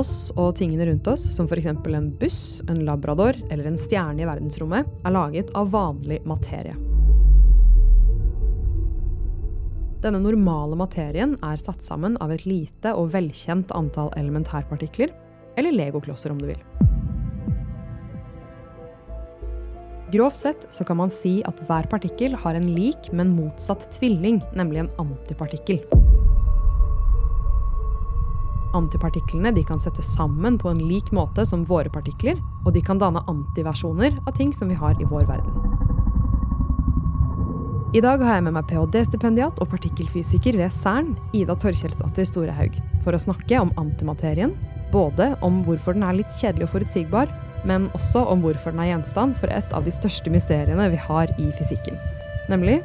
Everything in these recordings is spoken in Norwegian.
oss og tingene rundt oss, som f.eks. en buss, en labrador eller en stjerne i verdensrommet, er laget av vanlig materie. Denne normale materien er satt sammen av et lite og velkjent antall elementærpartikler, eller legoklosser om du vil. Grovt sett så kan man si at hver partikkel har en lik, men motsatt tvilling, nemlig en antipartikkel. Antipartiklene de kan settes sammen på en lik måte som våre partikler, og de kan danne antiversjoner av ting som vi har i vår verden. I dag har jeg med meg ph.d.-stipendiat og partikkelfysiker ved Cern, Ida Torkjelsdatter Storehaug, for å snakke om antimaterien, både om hvorfor den er litt kjedelig og forutsigbar, men også om hvorfor den er gjenstand for et av de største mysteriene vi har i fysikken. Nemlig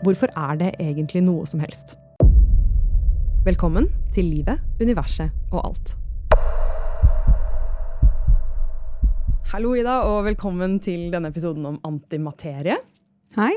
hvorfor er det egentlig noe som helst? Velkommen til livet, universet og alt. Hallo, Ida, og velkommen til denne episoden om antimaterie. Hei.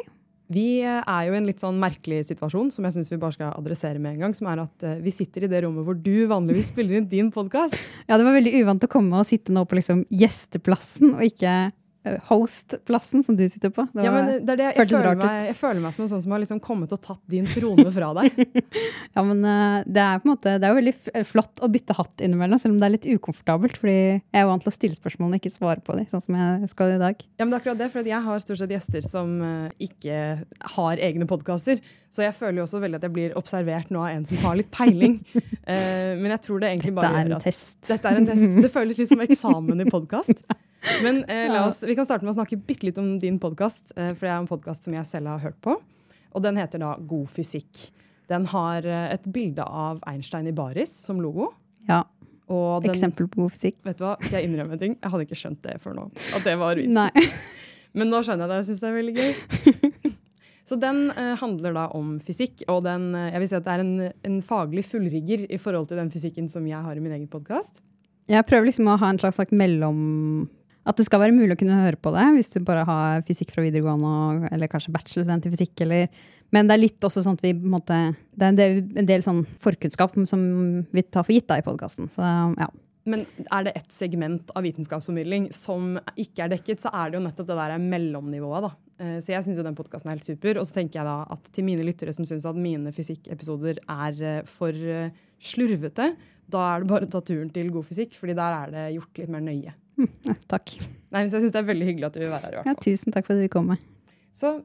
Vi er jo i en litt sånn merkelig situasjon som jeg synes vi bare skal adressere med en gang. Som er at eh, vi sitter i det rommet hvor du vanligvis spiller inn din podkast. Ja, det var veldig uvant å komme og sitte nå på liksom gjesteplassen og ikke eh, host-plassen som du sitter på. Det, ja, men det er det, jeg, føler meg, jeg, føler meg, som en sånn som har liksom kommet og tatt din trone fra deg. ja, men uh, det er på en måte, det er jo veldig flott å bytte hatt innimellom, selv om det er litt ukomfortabelt. fordi jeg er vant til å stille spørsmålene og ikke svare på dem, sånn som jeg skal i dag. Ja, men det er akkurat det, for Jeg har stort sett gjester som ikke har egne podkaster. Så jeg føler jo også veldig at jeg blir observert nå av en som har litt peiling. Men jeg tror det egentlig bare Dette er en test. Dette er en test. Det føles litt som eksamen i podkast. Men eh, oss, vi kan starte med å snakke bitte litt om din podkast. Eh, for det er en podkast som jeg selv har hørt på. Og den heter da God fysikk. Den har eh, et bilde av Einstein i baris som logo. Ja. Den, Eksempel på god fysikk. Vet du hva, Skal jeg innrømme en ting? Jeg hadde ikke skjønt det før nå. At det var vitsen. Men nå skjønner jeg det. Jeg syns det er veldig gøy. Så den eh, handler da om fysikk, og den, eh, jeg vil si at det er en, en, faglig fullrigger i forhold til den fysikken som jeg har i min egen podkast. Jeg prøver liksom å ha en slags mellom at det skal være mulig å kunne høre på det hvis du bare har fysikk fra videregående eller kanskje bachelorstudent i fysikk. Eller, men det er litt også sånn at vi måte, Det er en del, en sånn forkunnskap som vi tar for gitt da i podkasten. Ja. Men er det ett segment av vitenskapsformidling som ikke er dekket, så er det jo nettopp det der mellomnivået. da. Eh, så jeg syns den podkasten er helt super. Og så tenker jeg da at til mine lyttere som syns at mine fysikkepisoder er eh, for eh, slurvete, da er det bare å ta turen til God fysikk, fordi der er det gjort litt mer nøye. Takk. Nei, så jeg syns det er veldig hyggelig at du vil være her. i hvert fall. Ja, tusen takk for at du kom. Med. Så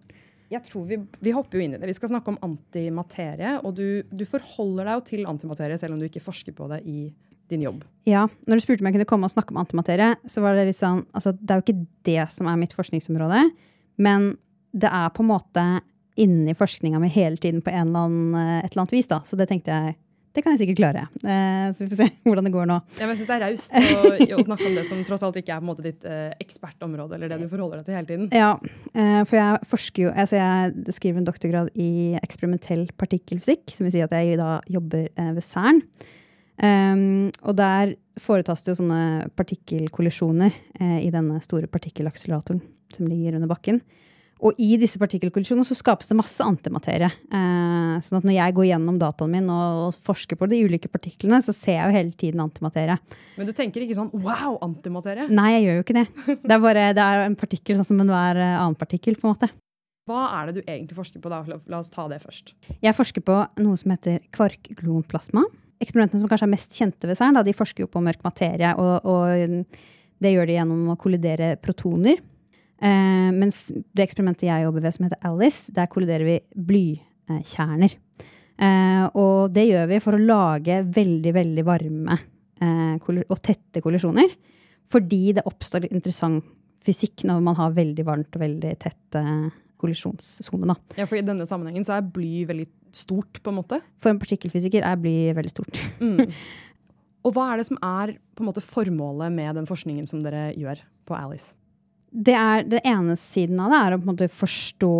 jeg tror vi, vi, hopper jo inn i det. Vi skal snakke om antimaterie. Og du, du, forholder deg jo til antimaterie selv om du ikke forsker på det i din jobb. Ja, når du spurte om jeg kunne komme og snakke om antimaterie, så var det litt sånn altså, Det er jo ikke det som er mitt forskningsområde, men det er på en måte inni forskninga mi hele tiden på en eller annen, eh, et eller annet vis. da, Så det tenkte jeg det kan jeg sikkert klare. Eh, så vi får se hvordan det går nå. Ja, jeg synes Det er raust å, å, snakke om det som tross alt ikke er måte ditt eh, ekspertområde. eller det du forholder deg til hele tiden. Ja, eh, for jeg forsker jo, altså jeg skriver en doktorgrad i eksperimentell partikkelfysikk. Som vil si at jeg da jobber eh, ved CERN. Um, og der foretas det jo sånne partikkelkollisjoner eh, i denne store partikkelakseleratoren som ligger under bakken. Og i disse partikkelkollisjonene så skapes det masse antimaterie. Eh, sånn at når jeg går gjennom dataen min og forsker på de ulike partiklene, så ser jeg jo hele tiden antimaterie. Men du tenker ikke sånn wow, antimaterie? Nei, jeg gjør jo ikke det. Det er bare det er en partikkel sånn som enhver eh, annen partikkel. på en måte. Hva er det du egentlig forsker på? da? La oss ta det først. Jeg forsker på noe som heter kvarkglonplasma. Eksperimentene som kanskje er mest kjente ved CERN, de forsker jo på mørk materie. og, og det gjør de gjennom å kollidere protoner. Uh, mens det eksperimentet jeg jobber ved, som heter Alice, der kolliderer vi blykjerner. Eh, og det gjør vi for å lage veldig, veldig varme eh, og tette kollisjoner. Fordi det oppstår interessant fysikk når man har veldig varmt og veldig tett kollisjonssone. Ja, for I denne sammenhengen så er bly veldig stort? på en måte? For en partikkelfysiker er bly veldig stort. Mm. Og hva er det som er måte formålet med den forskningen som dere gjør på Alice? Det, er, det ene siden av det er å på en måte forstå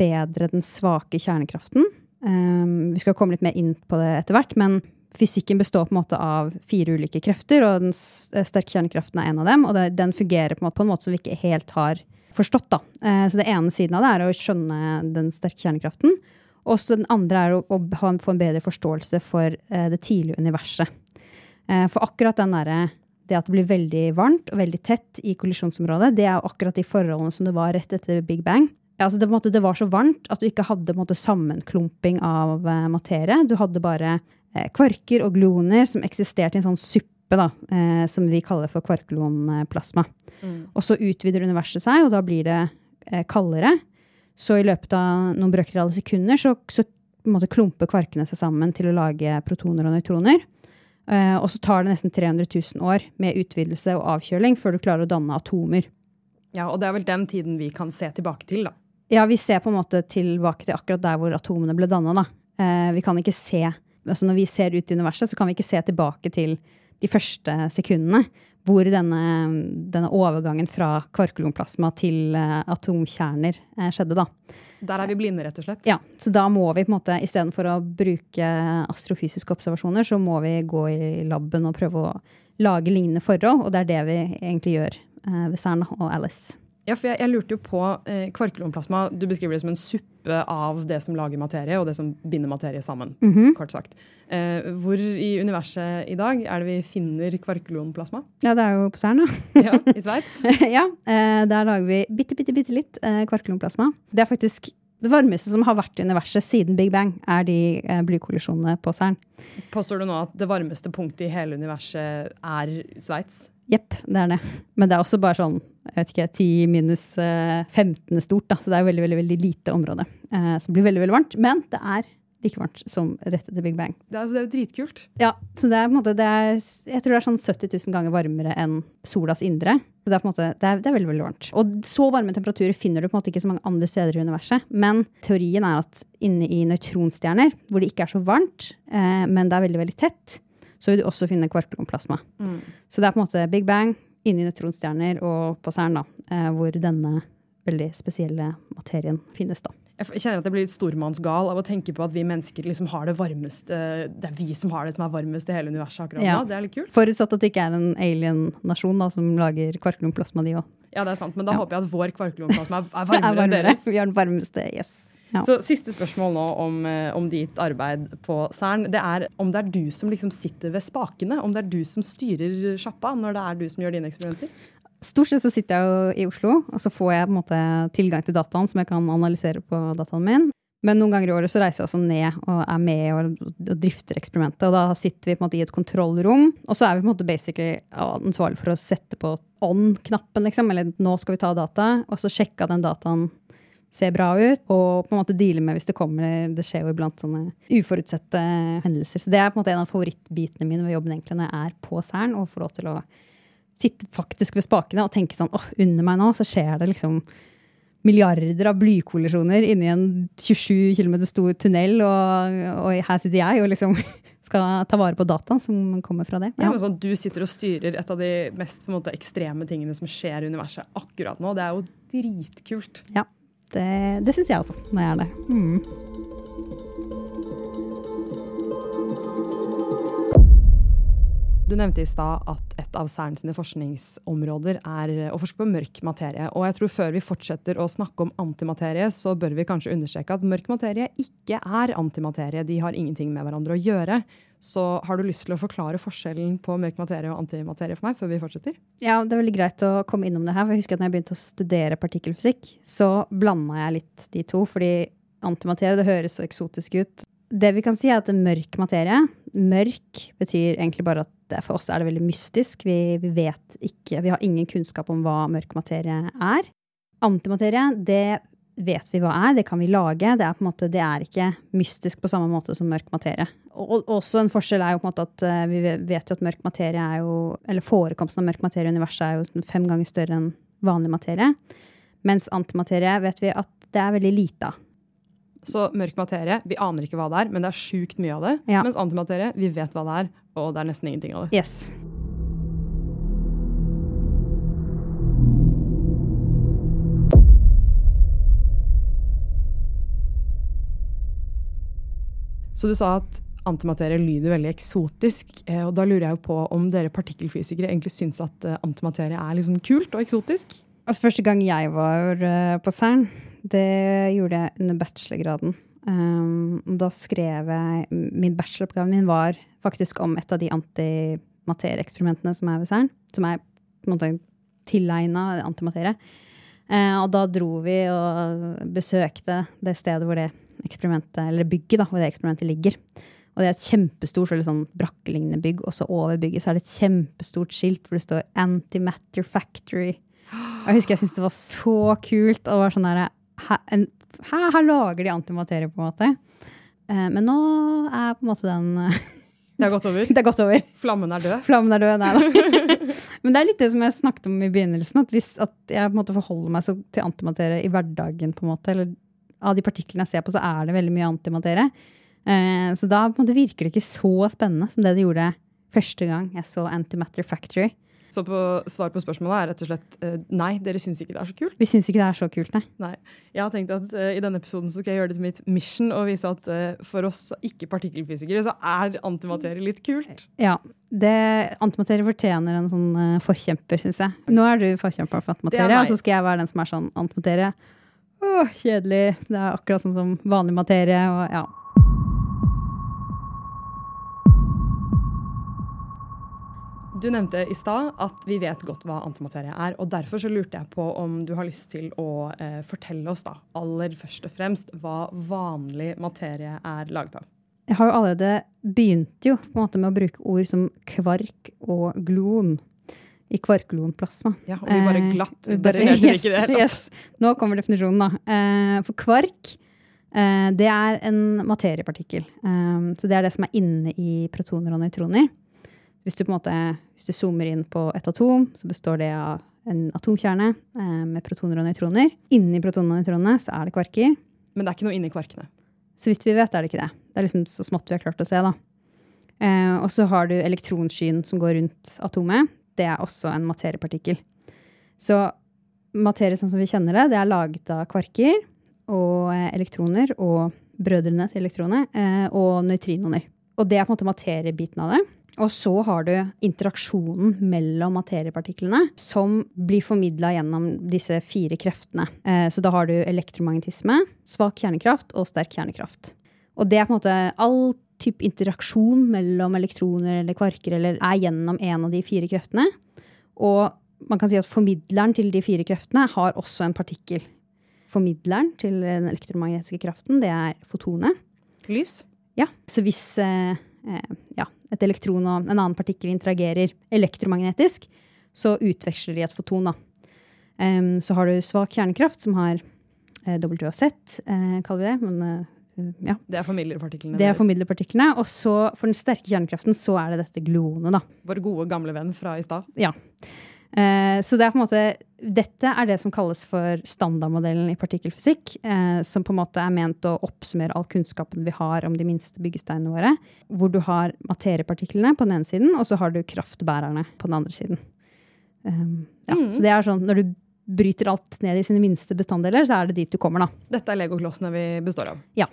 bedre den svake kjernekraften. Um, vi skal komme litt mer inn på det etter hvert, men fysikken består på en måte av fire ulike krefter, og den eh, sterke kjernekraften er en av dem. Og det, den fungerer på en, måte, på en, måte, som vi ikke helt har forstått. Da. Uh, så det ene siden av det er å skjønne den sterke kjernekraften. Og så den andre er å, å ha, få en bedre forståelse for uh, det tidlige universet. Uh, for akkurat den derre det at det blir veldig varmt og veldig tett i kollisjonsområdet, det er jo akkurat de forholdene som det var rett etter Big Bang. Altså det, måte, det, var så varmt at du ikke hadde måte, sammenklumping av eh, materie. Du hadde bare eh, kvarker og gluoner som eksisterte i en sånn suppe da, eh, som vi kaller for kvarklonplasma. Mm. Og så utvider universet seg, og da blir det kaldere. Så i løpet av noen brøkdeler av sekunder så, så måte, klumper kvarkene seg sammen til å lage protoner og nøytroner. Uh, og så tar det nesten 300 000 år med utvidelse og avkjøling før du klarer å danne atomer. Ja, Og det er vel den tiden vi kan se tilbake til, da? Ja, vi ser på en måte tilbake til akkurat der hvor atomene ble danna. Uh, vi kan ikke se, altså Når vi ser ut i universet, så kan vi ikke se tilbake til de første sekundene hvor denne, denne overgangen fra kvarklonplasma til uh, atomkjerner skjedde. da. Der er vi blinde, rett og slett? Ja. Så da må vi på en måte, istedenfor å bruke astrofysiske observasjoner, så må vi gå i laben og prøve å lage lignende forhold. Og det er det vi egentlig gjør uh, ved CERN og Alice. Ja, for jeg, jeg lurte jo på eh, Kvarkelomplasma du beskriver det som en suppe av det som lager materie, og det som binder materie sammen. Mm -hmm. kort sagt. Eh, hvor i universet i dag er det vi finner kvarkelomplasma? Ja, det er jo på CERN, da. ja, I Sveits? ja. Eh, der lager vi bitte, bitte, bitte litt eh, kvarkelomplasma. Det er faktisk det varmeste som har vært i universet siden Big Bang, er de eh, blykollisjonene på CERN. Påstår du nå at det varmeste punktet i hele universet er Sveits? Jepp, det er det. Men det er også bare sånn jeg vet ikke, 10 minus 15 eh, stort, da. så det er veldig veldig, veldig lite område. Eh, som blir veldig veldig varmt. Men det er like varmt som rett etter Big Bang. Det er, det er jo dritkult. Ja, så det er på en måte, det er, jeg tror det er sånn 70 000 ganger varmere enn solas indre. Så det er på en måte, det er, det er veldig veldig varmt. Og så varme temperaturer finner du på en måte ikke så mange andre steder i universet. Men teorien er at inne i nøytronstjerner, hvor det ikke er så varmt, eh, men det er veldig veldig tett, så vil du også finne kvarklonplasma. Mm. Så det er på en måte Big Bang, inni nøytronstjerner og på CERN, da, eh, hvor denne veldig spesielle materien finnes. da. Jeg kjenner at jeg blir litt stormannsgal av å tenke på at vi mennesker liksom har det varmeste Det er vi som har det som er varmest i hele universet akkurat ja. nå. Det er litt kult. Forutsatt at det ikke er en alien-nasjon som lager kvarklumplasma, de òg. Ja, det er sant, men da ja. håper jeg at vår kvarklumplasma er, er varmere enn deres. Vi har den varmeste, yes. Ja. Så Siste spørsmål nå om, eh, om, ditt arbeid på CERN. Det er om det er du som liksom sitter ved spakene? Om det er du som styrer sjappa når det er du som gjør dine eksperimenter? Stort sett så sitter jeg jo i Oslo, og så får jeg på en måte tilgang til dataen som jeg kan analysere på dataen min. Men noen ganger i året så reiser jeg også ned og er med og, drifter eksperimentet. Og da sitter vi på en måte i et kontrollrom, og så er vi på en måte basically ansvarlig for å sette på on-knappen, liksom. Eller nå skal vi ta data, og så sjekke at den dataen ser bra ut, og på en måte deale med hvis det kommer Det skjer jo iblant sånne uforutsette hendelser. Så det er på en måte en av favorittbitene mine ved jobben egentlig når jeg er på Cern og får lov til å sitte faktisk ved spakene og tenke sånn åh, oh, under meg nå så skjer det liksom milliarder av blykollisjoner inni en 27 km stor tunnel, og, og, her sitter jeg og liksom skal ta vare på data som kommer fra det. Ja. Ja, sånn, du sitter og styrer et av de mest måte, ekstreme tingene som skjer i universet akkurat nå. Det er jo dritkult. Ja, det, det syns jeg også, når jeg er det. Mm. Du nevnte i stad at et av CERN sine forskningsområder er å forske på mørk materie. Og jeg tror før vi fortsetter å snakke om antimaterie, så bør vi kanskje understreke at mørk materie ikke er antimaterie. De har ingenting med hverandre å gjøre. Så har du lyst til å forklare forskjellen på mørk materie og antimaterie for meg før vi fortsetter? Ja, det er veldig greit å komme innom det her. for jeg husker at når jeg begynte å studere partikkelfysikk, så blanda jeg litt de to. fordi antimaterie det høres så eksotisk ut. Det vi kan si, er at mørk materie Mørk betyr egentlig bare at for oss er det veldig mystisk. Vi, vi, vet ikke Vi har ingen kunnskap om hva mørk materie er. Antimaterie, det vet vi hva er. Det kan vi lage. Det er, måte, det er ikke mystisk på samme måte som mørk materie. Og, også en forskjell er jo på en måte at uh, vi vet jo at mørk materie er jo Eller forekomsten av mørk materie i universet er jo fem ganger større enn vanlig materie. Mens antimaterie vet vi at det er veldig lite av. Så mørk materie, vi aner ikke hva det er, men det er sjukt mye av det. Ja. Mens antimaterie, vi vet hva det er, og det er nesten ingenting av det. Yes. Så du sa at antimaterie lyder veldig eksotisk. Eh, og da lurer jeg på om dere partikkelfysikere egentlig syns at eh, antimaterie er liksom kult og eksotisk? Altså Første gang jeg var eh, på CERN, det gjorde jeg under bachelorgraden. Um, da skrev jeg Min bacheloroppgave min var faktisk om et av de antimaterieeksperimentene som er ved CERN, som er på en måte tilegna antimaterie. Uh, og da dro vi og besøkte det stedet hvor det eksperimentet, eller bygget da, hvor det eksperimentet ligger. Og det er et kjempestort sånn brakkelignende bygg, og så over bygget så er det et kjempestort skilt hvor det står Antimatter Factory. Og jeg husker jeg syntes det var så kult. og var sånn der, her, her, lager de antimaterie, på en måte. Eh, men nå er på en måte den Det er gått over? Det er gått over. Flammen er død? Flammen er død, nei da. Men det er litt det som jeg snakket om i begynnelsen, at hvis at jeg på en måte forholder meg til antimaterie i hverdagen, på en måte, eller av de partiklene jeg ser på, så er det veldig mye antimaterie. Eh, så da på en måte virker det ikke så spennende som det det gjorde første gang jeg så Antimatter Factory. Så på, svar på spørsmålet er rett og slett uh, nei, dere syns ikke det er så kult? Vi syns ikke det er så kult, nei. nei. Jeg har tenkt at uh, i denne episoden så skal jeg gjøre det til mitt mission og vise at uh, for oss ikke-partikkelfysikere så er antimaterie litt kult. Ja. Det, antimaterie fortjener en sånn forkjemper, syns jeg. Nå er du forkjemper for antimaterie, og så skal jeg være den som er sånn antimaterie. Åh, kjedelig. Det er akkurat sånn som vanlig materie. og ja. Du nevnte i stad at vi vet godt hva antimaterie er. og Derfor så lurte jeg på om du har lyst til å eh, fortelle oss da, aller først og fremst hva vanlig materie er laget av. Jeg har jo allerede begynt jo på en måte med å bruke ord som kvark og glon i kvarkglonplasma. Ja, og vi bare glatt eh, definerte yes, ikke det. Yes. Nå kommer definisjonen, da. Eh, for kvark eh, det er en materiepartikkel. Eh, så det er det som er inne i protoner og nøytroner. Hvis du, på en måte, hvis du zoomer inn på et atom, så består det av en atomkjerne eh, med protoner og nøytroner. Inni protonene og nøytronene så er det kvarker. Men det er ikke noe inni kvarkene? Så vidt vi vet, er det ikke det. Det er liksom så smått vi har klart å se. da. Eh, og så har du elektronskyen som går rundt atomet. Det er også en materiepartikkel. Så materie sånn som vi kjenner det, det er laget av kvarker og eh, elektroner og brødrene til elektroner eh, og nøytrinoner. Og det er på en måte materiebiten av det. Og så har du interaksjonen mellom materiepartiklene som blir formidla gjennom disse fire kreftene. Eh, så da har du elektromagnetisme, svak kjernekraft og sterk kjernekraft. Og det er på en måte all type interaksjon mellom elektroner eller kvarker eller er gjennom en av de fire kreftene. Og man kan si at formidleren til de fire kreftene har også en partikkel. Formidleren til den elektromagnetiske kraften, det er fotonet. Lys? Ja. Så hvis eh, eh, ja, et elektron og en annen partikkel interagerer elektromagnetisk, så utveksler de et foton. Um, så har du svak kjernekraft, som har eh, WZ, eh, kaller vi det. Men, uh, ja. Det er formidlerpartiklene? Det er formidlerpartiklene. Og så for den sterke kjernekraften så er det dette gluonet. Vår gode, gamle venn fra i stad? Ja. Eh, så det er på en måte, dette er det som kalles for standardmodellen i partikkelfysikk. Eh, som på en måte er ment å oppsummere all kunnskapen vi har om de minste byggesteinene våre. Hvor du har materiepartiklene på den ene siden, og så har du kraftbærerne på den andre siden. Um, ja, mm. Så det er sånn, når du bryter alt ned i sine minste bestanddeler, så er det dit du kommer. da. Dette er legoklossene vi består av? Ja.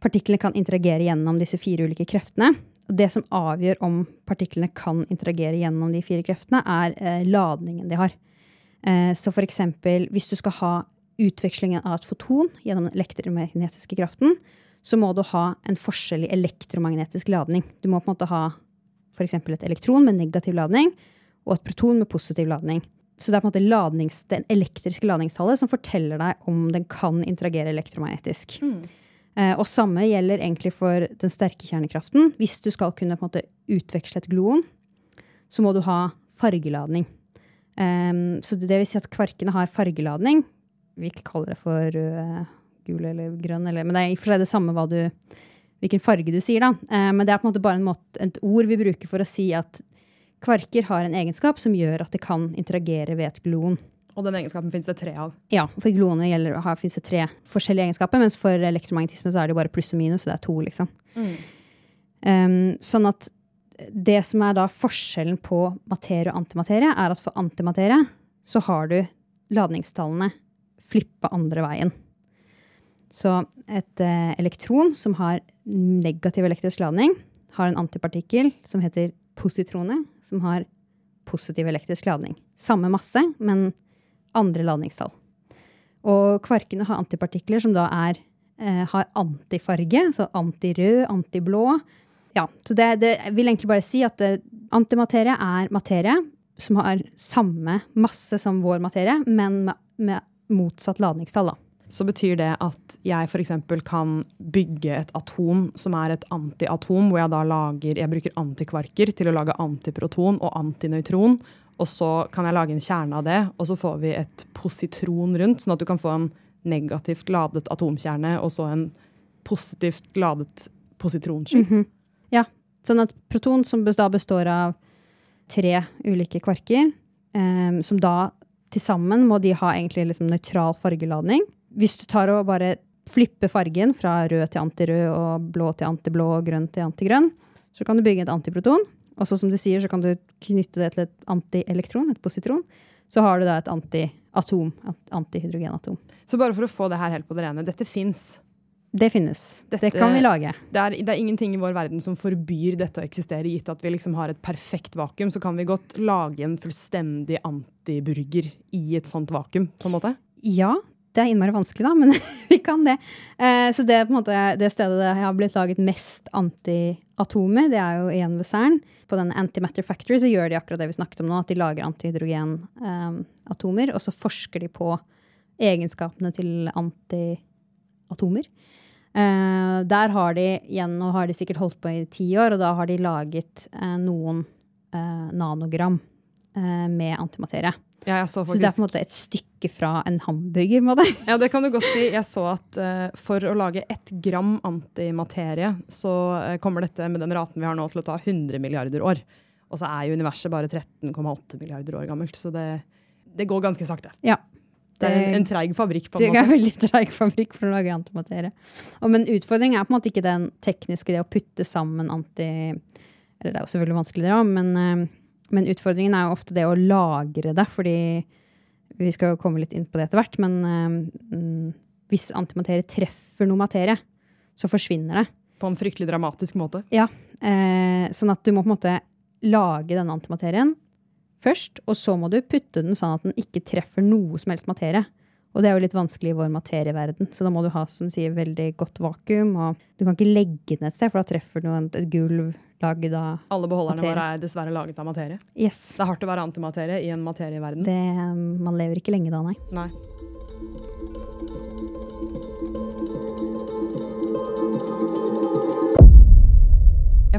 Partiklene kan interagere gjennom disse fire ulike kreftene det som avgjør om partiklene kan interagere gjennom de fire kreftene, er eh, ladningen de har. Eh, så eksempel, hvis du skal ha utvekslingen av et foton gjennom den elektromagnetiske kraften, så må du ha en forskjell i elektromagnetisk ladning. Du må på en måte ha f.eks. et elektron med negativ ladning og et proton med positiv ladning. Så det er på en måte ladnings, den elektriske ladningstallet som forteller deg om den kan interagere elektromagnetisk. Mm. Eh, og samme gjelder egentlig for den sterke kjernekraften. Hvis du skal kunne måte, utveksle et gluon, så må du ha fargeladning. Um, så det vil si at kvarkene har fargeladning. Vi ikke kaller det for rød, gul eller grønn, eller, men det er i og for seg det samme du, hvilken farge du sier. da. Uh, men det er på en måte bare en måte, et ord vi bruker for å si at kvarker har en egenskap som gjør at det kan interagere ved et gluon. Og den egenskapen finnes det tre av? Ja, for gluoner gjelder, har, finnes det tre forskjellige egenskaper. Mens for elektromagnetisme så er det bare pluss og minus, så det er to. liksom. Mm. Um, sånn at det som er da forskjellen på materie og antimaterie, er at for antimaterie så har du ladningstallene flippa andre veien. Så et uh, elektron som har negativ elektrisk ladning, har en antipartikkel som heter positrone, som har positiv elektrisk ladning. Samme masse, men andre ladningstall. Og kvarkene har antipartikler som da er, eh, har antifarge, så antirød, antiblå. ja, så det, det vil egentlig bare si at det, antimaterie er materie som har samme masse som vår materie, men med, med motsatt ladningstall. da. Så betyr det at jeg f.eks. kan bygge et atom som er et antiatom, hvor jeg da lager Jeg bruker antikvarker til å lage antiproton og antinøytron. Og så kan jeg lage en kjerne av det, og så får vi et positron rundt. Sånn at du kan få en negativt ladet atomkjerne og så en positivt ladet positronsky. Mhm. Ja, sånn at proton som da består av tre ulike kvarker, eh, som da til sammen må de ha egentlig liksom nøytral fargeladning. Hvis du tar og bare flipper fargen fra rød til antirød og blå til antiblå og grønn til antigrønn, så kan du bygge et antiproton. Og så som du sier, så kan du knytte det til et antielektron, et positron. Så har du da et antiatom, et antihydrogenatom. Så bare for å få det her helt på det rene, dette fins. Det finnes. Dette- det kan vi lage. Det er, det er ingenting i vår verden som forbyr dette å eksistere, gitt at vi liksom har et perfekt vakuum. Så kan vi godt lage en fullstendig antiburger i et sånt vakuum, på en måte. Ja, det er innmari vanskelig, da, men vi kan det. Eh, så det er på en måte det stedet det har blitt laget mest antiatomer, det er jo igjen ved CERN. På den Antimatter Factory så gjør de akkurat det vi snakket om nå, at de lager antihydrogenatomer, og så forsker de på egenskapene til antiatomer. Eh, der har de igjen, nå har de sikkert holdt på i ti år, og da har de laget eh, noen eh, nanogram eh, med antimaterie. Ja, jeg så Så det er på en måte et stykke fra en hamburger. Må det. Ja, det kan du godt si. Jeg så at uh, for å lage ett gram antimaterie, så uh, kommer dette med den raten vi har nå til å ta 100 milliarder år. Og så er jo universet bare 13,8 milliarder år gammelt, så det, det går ganske sakte. Ja. Det er en, en treig fabrikk, på det en er måte. en veldig treig fabrikk for å lage antimaterie. Og, men utfordringen er på en måte ikke den tekniske, det å putte sammen anti... Eller det er jo selvfølgelig vanskelig, det òg, men, eh, men utfordringen er jo ofte det å lagre det, fordi vi skal jo komme litt inn på det etter hvert, men mm, hvis antimaterie treffer noe materie, så forsvinner det. På en fryktelig dramatisk måte. Ja, eh, sånn at du må på en måte lage denne antimaterien først, og så må du putte den sånn at den ikke treffer noe som helst materie. Og det er jo litt vanskelig i vår materieverden, så da må du ha som du sier, veldig godt vakuum. Og du kan ikke legge den et sted, for da treffer du et gulv laget av Alle beholderne Materie. våre er dessverre laget av materie. Yes. Det er hardt å være antimaterie i en materieverden. Det, man lever ikke lenge da, nei. Nei.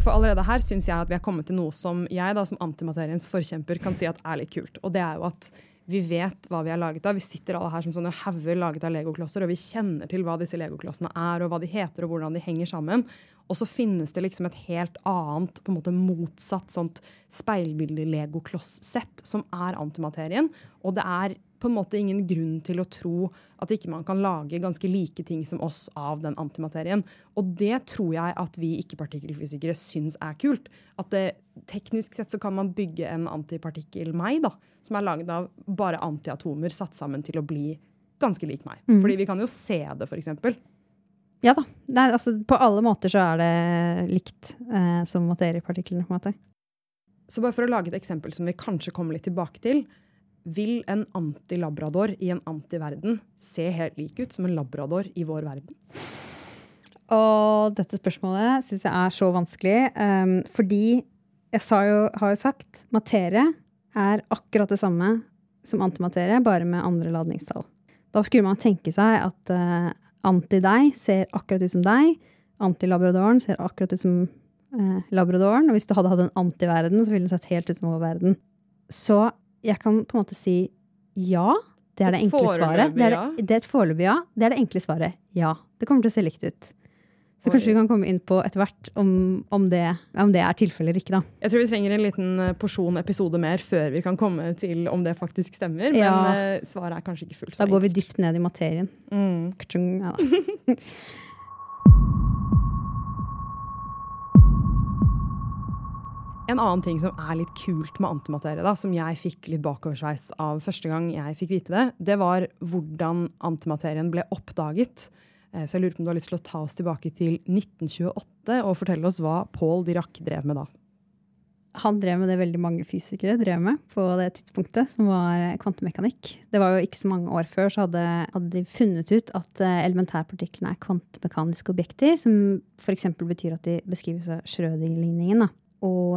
For allerede her syns jeg at vi er kommet til noe som jeg da som antimateriens forkjemper kan si at er litt kult. Og det er jo at vi vet hva vi er laget av. Vi sitter alle her som sånne hauger laget av legoklosser, og vi kjenner til hva disse legoklossene er, og hva de heter, og hvordan de henger sammen. Og så finnes det liksom et helt annet, på en måte motsatt sånt speilbilde-legokloss-sett, som er antimaterien. Og det er på en måte ingen grunn til å tro at ikke man kan lage ganske like ting som oss av den antimaterien. Og det tror jeg at vi ikke-partikkelfysikere syns er kult. At det, teknisk sett så kan man bygge en antipartikkel meg, da, som er laget av bare antiatomer satt sammen til å bli ganske lik meg. Fordi vi kan jo se det, eksempel. Ja da. Nei, altså, på alle måter så er det likt eh, som materiepartiklene. på en måte. Så bare for å lage et eksempel som vi kanskje kommer litt tilbake til. Vil en antilabrador i en antiverden se helt lik ut som en labrador i vår verden? Og dette spørsmålet syns jeg er så vanskelig, um, fordi jeg sa jo, har jo sagt materie er akkurat det samme som antimaterie, bare med andre ladningstall. Da skulle man tenke seg at uh, anti-deg ser akkurat ut som deg, Anti-labradoren ser akkurat ut som eh, labradoren, og hvis du hadde hatt en antiverden, så ville den sett helt ut som vår verden. Så jeg kan på en måte si ja. Det er Et det enkle svaret. Det er, det, det er et foreløpig ja. Det er det enkle svaret. Ja. Det kommer til å se likt ut. Så kanskje vi kan komme inn på etter hvert om, om, det, om det er tilfellet eller ikke, da. Jeg tror vi trenger en liten eh, porsjon episode mer før vi kan komme til om det faktisk stemmer. Men eh, svaret er kanskje ikke fullt så Da går vi dypt ned i materien. Mm. Kachung, Ja, da. En annen ting som er litt kult med antimaterie, da, som jeg fikk litt bakoversveis av første gang jeg fikk vite det, det var hvordan antimaterien ble oppdaget. Eh, Så jeg lurer på om du har lyst til å ta oss tilbake til 1928 og fortelle oss hva Paul Dirac drev med da. han drev med det veldig mange fysikere drev med på det tidspunktet, som var eh, kvantemekanikk. Det var jo ikke så mange år før så hadde, hadde de funnet ut at eh, elementærpartiklene er kvantemekaniske objekter, som f.eks. betyr at de beskrives av Schrødinger-ligningen. Og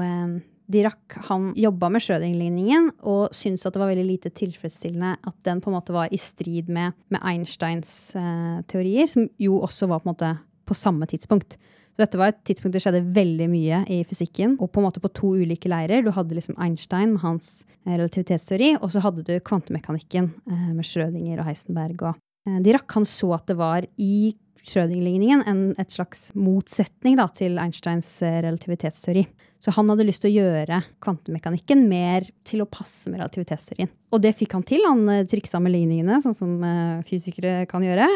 Dirac han jobba med Schrødinger-ligningen og syntes at det var veldig lite tilfredsstillende at den på en måte var i strid med, med Einsteins eh, teorier, som jo også var på måte på samme tidspunkt. Så dette var et tidspunkt det skjedde veldig mye i fysikken, og på en måte på to ulike leirer. Du hadde liksom Einstein med hans eh, relativitetsteori, og så hadde du kvantemekanikken eh, med Schrødinger og Heisenberg. Og eh, Dirac han så at det var i Schrødinger-ligningen en et slags motsetning da, til Einsteins relativitetsteori. Så han hadde lyst til å gjøre kvantemekanikken mer til å passe med relativitetsteorien. Og det fikk han til. Han eh, triksa med ligningene, sånn som uh, fysikere kan gjøre.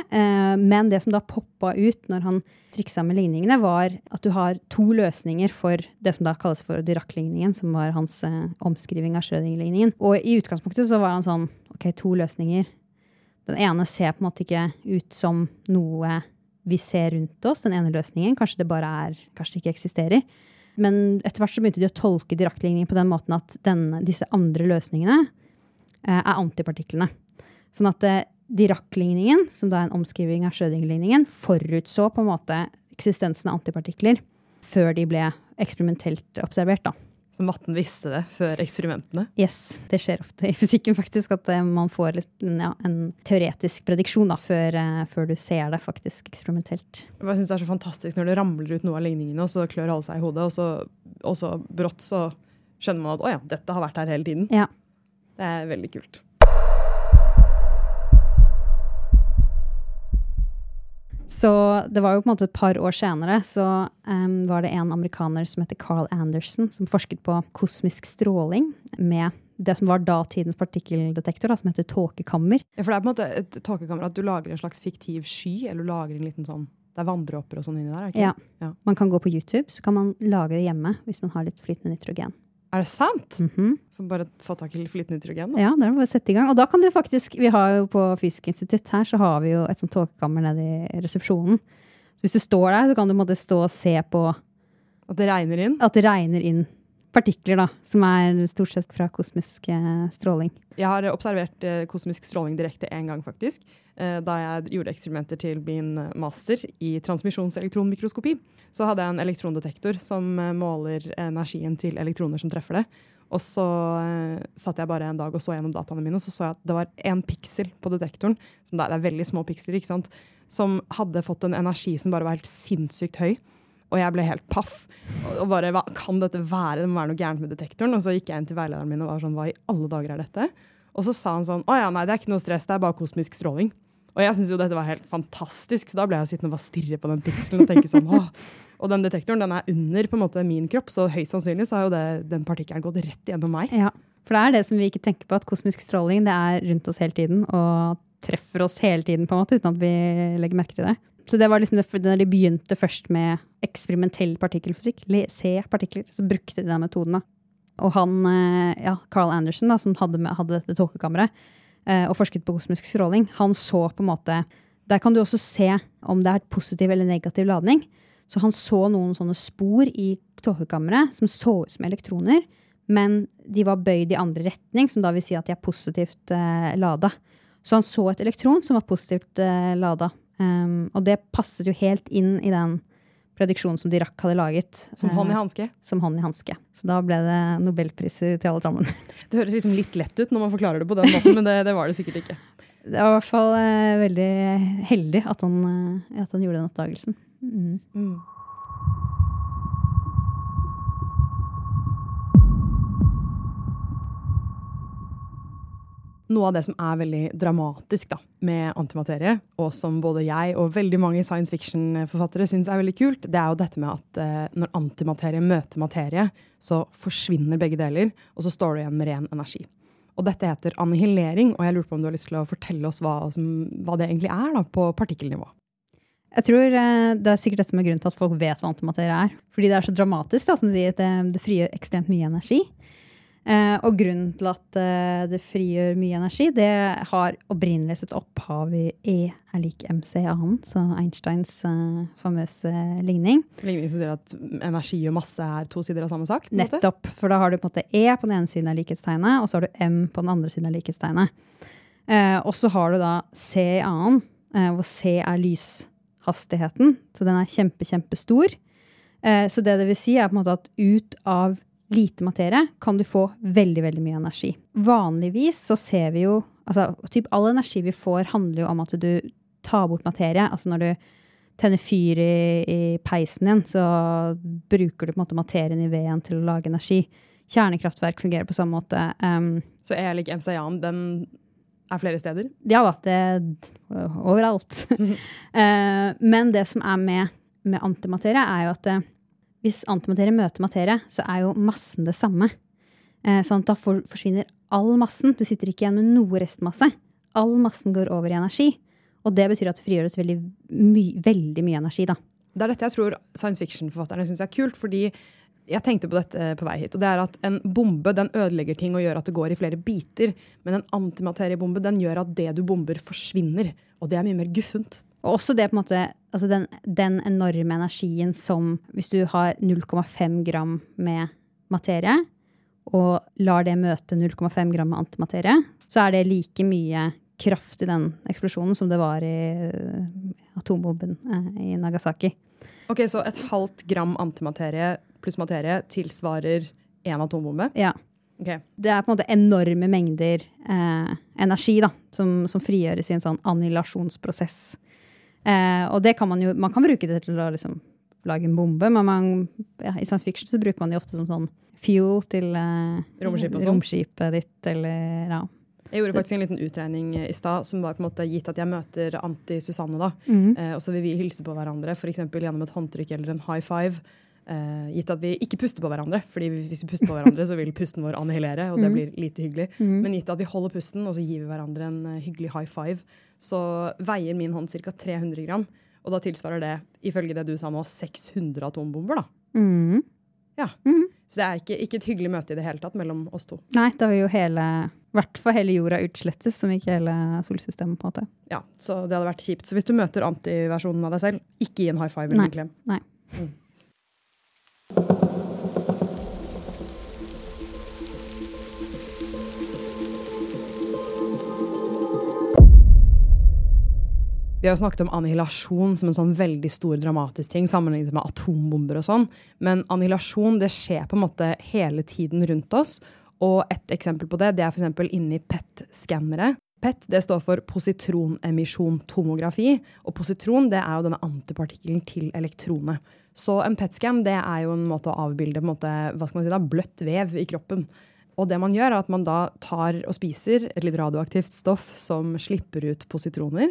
Men det som da poppa ut når han triksa med ligningene, var at du har to løsninger for det som da kalles for Dirac-ligningen, som var hans omskriving av Schrødinger-ligningen. Og i utgangspunktet så var han sånn OK, to løsninger. Den ene ser på en måte ikke ut som noe vi ser rundt oss, den ene løsningen. Kanskje det bare er, kanskje det ikke eksisterer. Men etter hvert så begynte de å tolke Dirac-ligningen på den måten at denne, disse andre løsningene eh, er antipartiklene. Sånn at eh, Dirac-ligningen, som da er en omskriving av Schrødinger-ligningen, forutså på en måte eksistensen av antipartikler før de ble eksperimentelt observert. da. Så matten visste det før eksperimentene? Yes, det skjer ofte i fysikken, faktisk. At eh, man får ja, en teoretisk prediksjon da, før, uh, før, du ser det faktisk eksperimentelt. Jeg synes det er så fantastisk når det ramler ut noe av ligningene, og så klør alle seg i hodet, og så, og så brått så skjønner man at å ja, dette har vært her hele tiden. Ja. Det er veldig kult. Så det var jo på en måte et par år senere så um, var det en amerikaner som heter Carl Anderson, som forsket på kosmisk stråling med det som var datidens partikkeldetektor, da, som heter tåkekammer. Ja, For det er på en måte et tåkekammer at du lager en slags fiktiv sky, eller du lager en liten sånn det er vanndråper og sånn inni der? ikke? Ja. ja. Man kan gå på YouTube, så kan man lage det hjemme hvis man har litt flytende nitrogen. Er det sant? Mm -hmm. Får bare få tak i flytende nitrogen? Da. Ja, det er bare å sette i gang. Og da kan du faktisk Vi har jo på Fysisk institutt her så har vi jo et sånt tåkekammer nede i resepsjonen. Så hvis du står der, så kan du måtte stå og se på At det regner inn? At det regner inn partikler, da. Som er stort sett fra kosmisk eh, stråling. Jeg har observert eh, kosmisk stråling direkte én gang, faktisk. Eh, da jeg gjorde eksperimenter til min master i transmisjonselektronmikroskopi. Så hadde jeg en elektrondetektor som måler energien til elektroner som treffer det. Og så satt jeg bare en dag og så gjennom dataene mine, og så så jeg at det var én piksel på detektoren, som det er veldig små piksler, ikke sant, som hadde fått en energi som bare var helt sinnssykt høy. Og jeg ble helt paff. Og bare, hva Kan dette være? Det må være noe gærent med detektoren. Og så gikk jeg inn til veilederen min og var sånn, hva i alle dager er dette? Og så sa han sånn, å ja, nei, det er ikke noe stress, det er bare kosmisk stråling. Og jeg syntes jo dette var helt fantastisk, så da ble jeg sittende og bare stirre på den pikselen og tenke sånn, åh. Og den detektoren den er under på en måte min kropp, så høyst sannsynlig så har jo det, den partikkelen gått rett gjennom meg. Ja, for det er det som vi ikke tenker på, at kosmisk stråling det er rundt oss hele tiden og treffer oss hele tiden på en måte, uten at vi legger merke til det. Så det var liksom det, når de begynte først med eksperimentell partikkelfysikk, se partikler, så brukte de den metoden. da. Og han, eh, ja, Carl Anderson, da, som hadde, hadde dette tåkekammeret eh, og forsket på kosmisk stråling, han så på en måte Der kan du også se om det er positiv eller negativ ladning. Så han så noen sånne spor i tåkekammeret som så ut som elektroner, men de var bøyd i andre retning, som da vil si at de er positivt eh, lada. Så han så et elektron som var positivt eh, lada Um, og det passet jo helt inn i den prediksjonen som Dirac hadde laget. Som hånd i hanske? Uh, som hånd i hanske. Så da ble det nobelpriser til alle sammen. Det høres liksom litt lett ut når man forklarer det på den måten, men det, det var det sikkert ikke. Det var i hvert fall uh, veldig heldig at han, uh, at han, gjorde den oppdagelsen. Mm. Mm. Noe av det som er veldig dramatisk da, med antimaterie, og som både jeg og veldig mange science fiction-forfattere syns er veldig kult, det er jo dette med at eh, når antimaterie møter materie, så forsvinner begge deler, og så står du igjen med ren energi. Og dette heter annihilering, og jeg lurer på om du har lyst til å fortelle oss hva, som, hva det egentlig er da, på partikkelnivå. Jeg tror eh, Det er sikkert dette med grunnen til at folk vet hva antimaterie er. Fordi det er så dramatisk. Da, som du sier, det, det frigjør ekstremt mye energi. Eh, og grunnen til at eh, det frigjør mye energi, det har opprinnelig sitt opphav i E er lik MC annen, så Einsteins eh, famøse ligning. Ligning som sier at energi og masse er to sider av samme sak? Nettopp, for da har du på en måte E på den ene siden av likhetstegnet, og så har du M på den andre siden av likhetstegnet. Eh, og så har du da C i annen, eh, hvor C er lyshastigheten, så den er kjempe, kjempestor. Eh, så det det vil si, er på en måte at ut av lite materie kan du få veldig, veldig mye energi. Vanligvis så ser vi jo altså, typ All energi vi får, handler jo om at du tar bort materie. Altså når du tenner fyr i, i peisen din, så bruker du på en måte materien i veden til å lage energi. Kjernekraftverk fungerer på samme måte. Um, Så E lik MCA-en, den er flere steder? ja da, det overalt. uh, men det som er med, med antimaterie, er jo at eh, hvis antimaterie møter materie, så er jo massen det samme. Eh, sånn da for, forsvinner all massen. Du sitter ikke igjen med noe restmasse. All massen går over i energi. Og det betyr at det frigjøres veldig, my, veldig mye energi, da. Det er dette jeg tror science fiction-forfatterne syns er kult. fordi jeg tenkte på dette på vei hit. og det er at En bombe den ødelegger ting og gjør at det går i flere biter. Men en antimateriebombe den gjør at det du bomber, forsvinner. Og det er mye mer guffent. Og også det på en måte, altså den, den enorme energien som hvis du har 0,5 gram med materie, og lar det møte 0,5 gram med antimaterie, så er det like mye kraft i den eksplosjonen som det var i eh, atombomben eh, i Nagasaki. Ok, Så et halvt gram antimaterie pluss materie tilsvarer én atombombe? Ja. Okay. Det er på en måte enorme mengder eh, energi da, som, som frigjøres i en sånn annihilasjonsprosess. Eh, og det kan man jo Man kan bruke det til å liksom, lage en bombe, men man, ja, i science fiction så bruker man det ofte som sånn fuel til eh, romskipet, sånn. romskipet ditt, eller ja. Jeg gjorde faktisk en liten utregning i stad, som var på en måte gitt at jeg møter Anti-Susanne. da, mm. eh, Og så vil vi hilse på hverandre, f.eks. gjennom et håndtrykk eller en high five. Eh, gitt at vi ikke puster på hverandre, fordi hvis vi puster på hverandre, så vil pusten vår annihilere, og det Mhm. blir lite hyggelig. Mm. Men gitt at vi holder pusten, og så gir vi hverandre en eh, hyggelig high five, så veier min hånd ca. 300 gram. Og da tilsvarer det, ifølge det du sa nå, 600 atombomber. da. Mhm. Så det er ikke, ikke et hyggelig møte i det hele tatt mellom oss to. Nei, da vil jo hele, i hvert fall hele jorda utslettes, som ikke hele solsystemet, på en måte. Ja, Så det hadde vært kjipt. Så hvis du møter antiversjonen av deg selv, ikke gi en high five eller en klem. Nei. Mm. Vi har jo snakket om annihilasjon som en sånn veldig stor dramatisk ting sammenlignet med atombomber og sånn. Men annihilasjon det skjer på en måte hele tiden rundt oss. Og et eksempel på det det er f.eks. inni PET-skannere. PET det står for positronemisjon-tomografi. Og positron det er jo denne antipartikkelen til elektronet. Så en PET-scan det er jo en måte å avbilde måte, hva skal man si da, bløtt vev i kroppen. Og det man gjør er at man da tar og spiser et litt radioaktivt stoff som slipper ut positroner.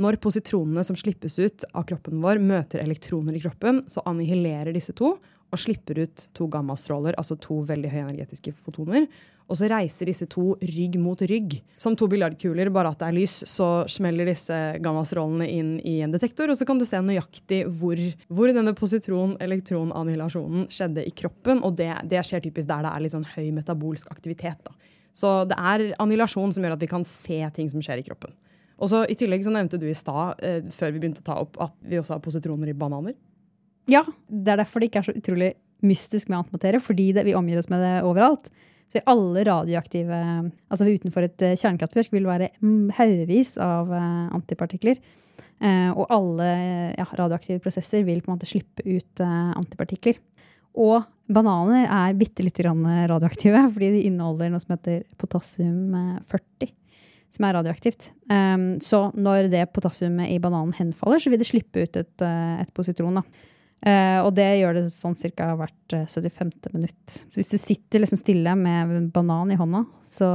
Når positronene som slippes ut av kroppen vår, møter elektroner i kroppen, så annihilerer disse to og slipper ut to gammastråler, altså to veldig høyenergetiske fotoner. Og så reiser disse to rygg mot rygg. Som to biljardkuler, bare at det er lys, så smeller disse gammastrålene inn i en detektor, og så kan du se nøyaktig hvor, hvor denne positron-elektron-annihilasjonen skjedde i kroppen. Og det, det skjer typisk der det er litt sånn høy metabolsk aktivitet. Da. Så det er annihilasjon som gjør at vi kan se ting som skjer i kroppen. Og så I tillegg så nevnte du i stad, eh, før vi begynte å ta opp, at vi også har positroner i bananer. Ja, det er derfor det ikke er så utrolig mystisk med antimaterie, fordi det, vi omgir oss med det overalt. Så alle radioaktive Altså utenfor et eh, kjernekraftverk vil være mm, haugevis av eh, antipartikler. Eh, og alle ja, radioaktive prosesser vil på en måte slippe ut antipartikler. Og bananer er bitte lite grann radioaktive, fordi de inneholder noe som heter potassium-40. Som er radioaktivt. Så når det potassiumet i bananen henfaller, så vil det slippe ut et, et positron. da. Eh, og det gjør det sånn ca. hvert eh, 75. minutt. Så hvis du sitter liksom stille med en banan i hånda, så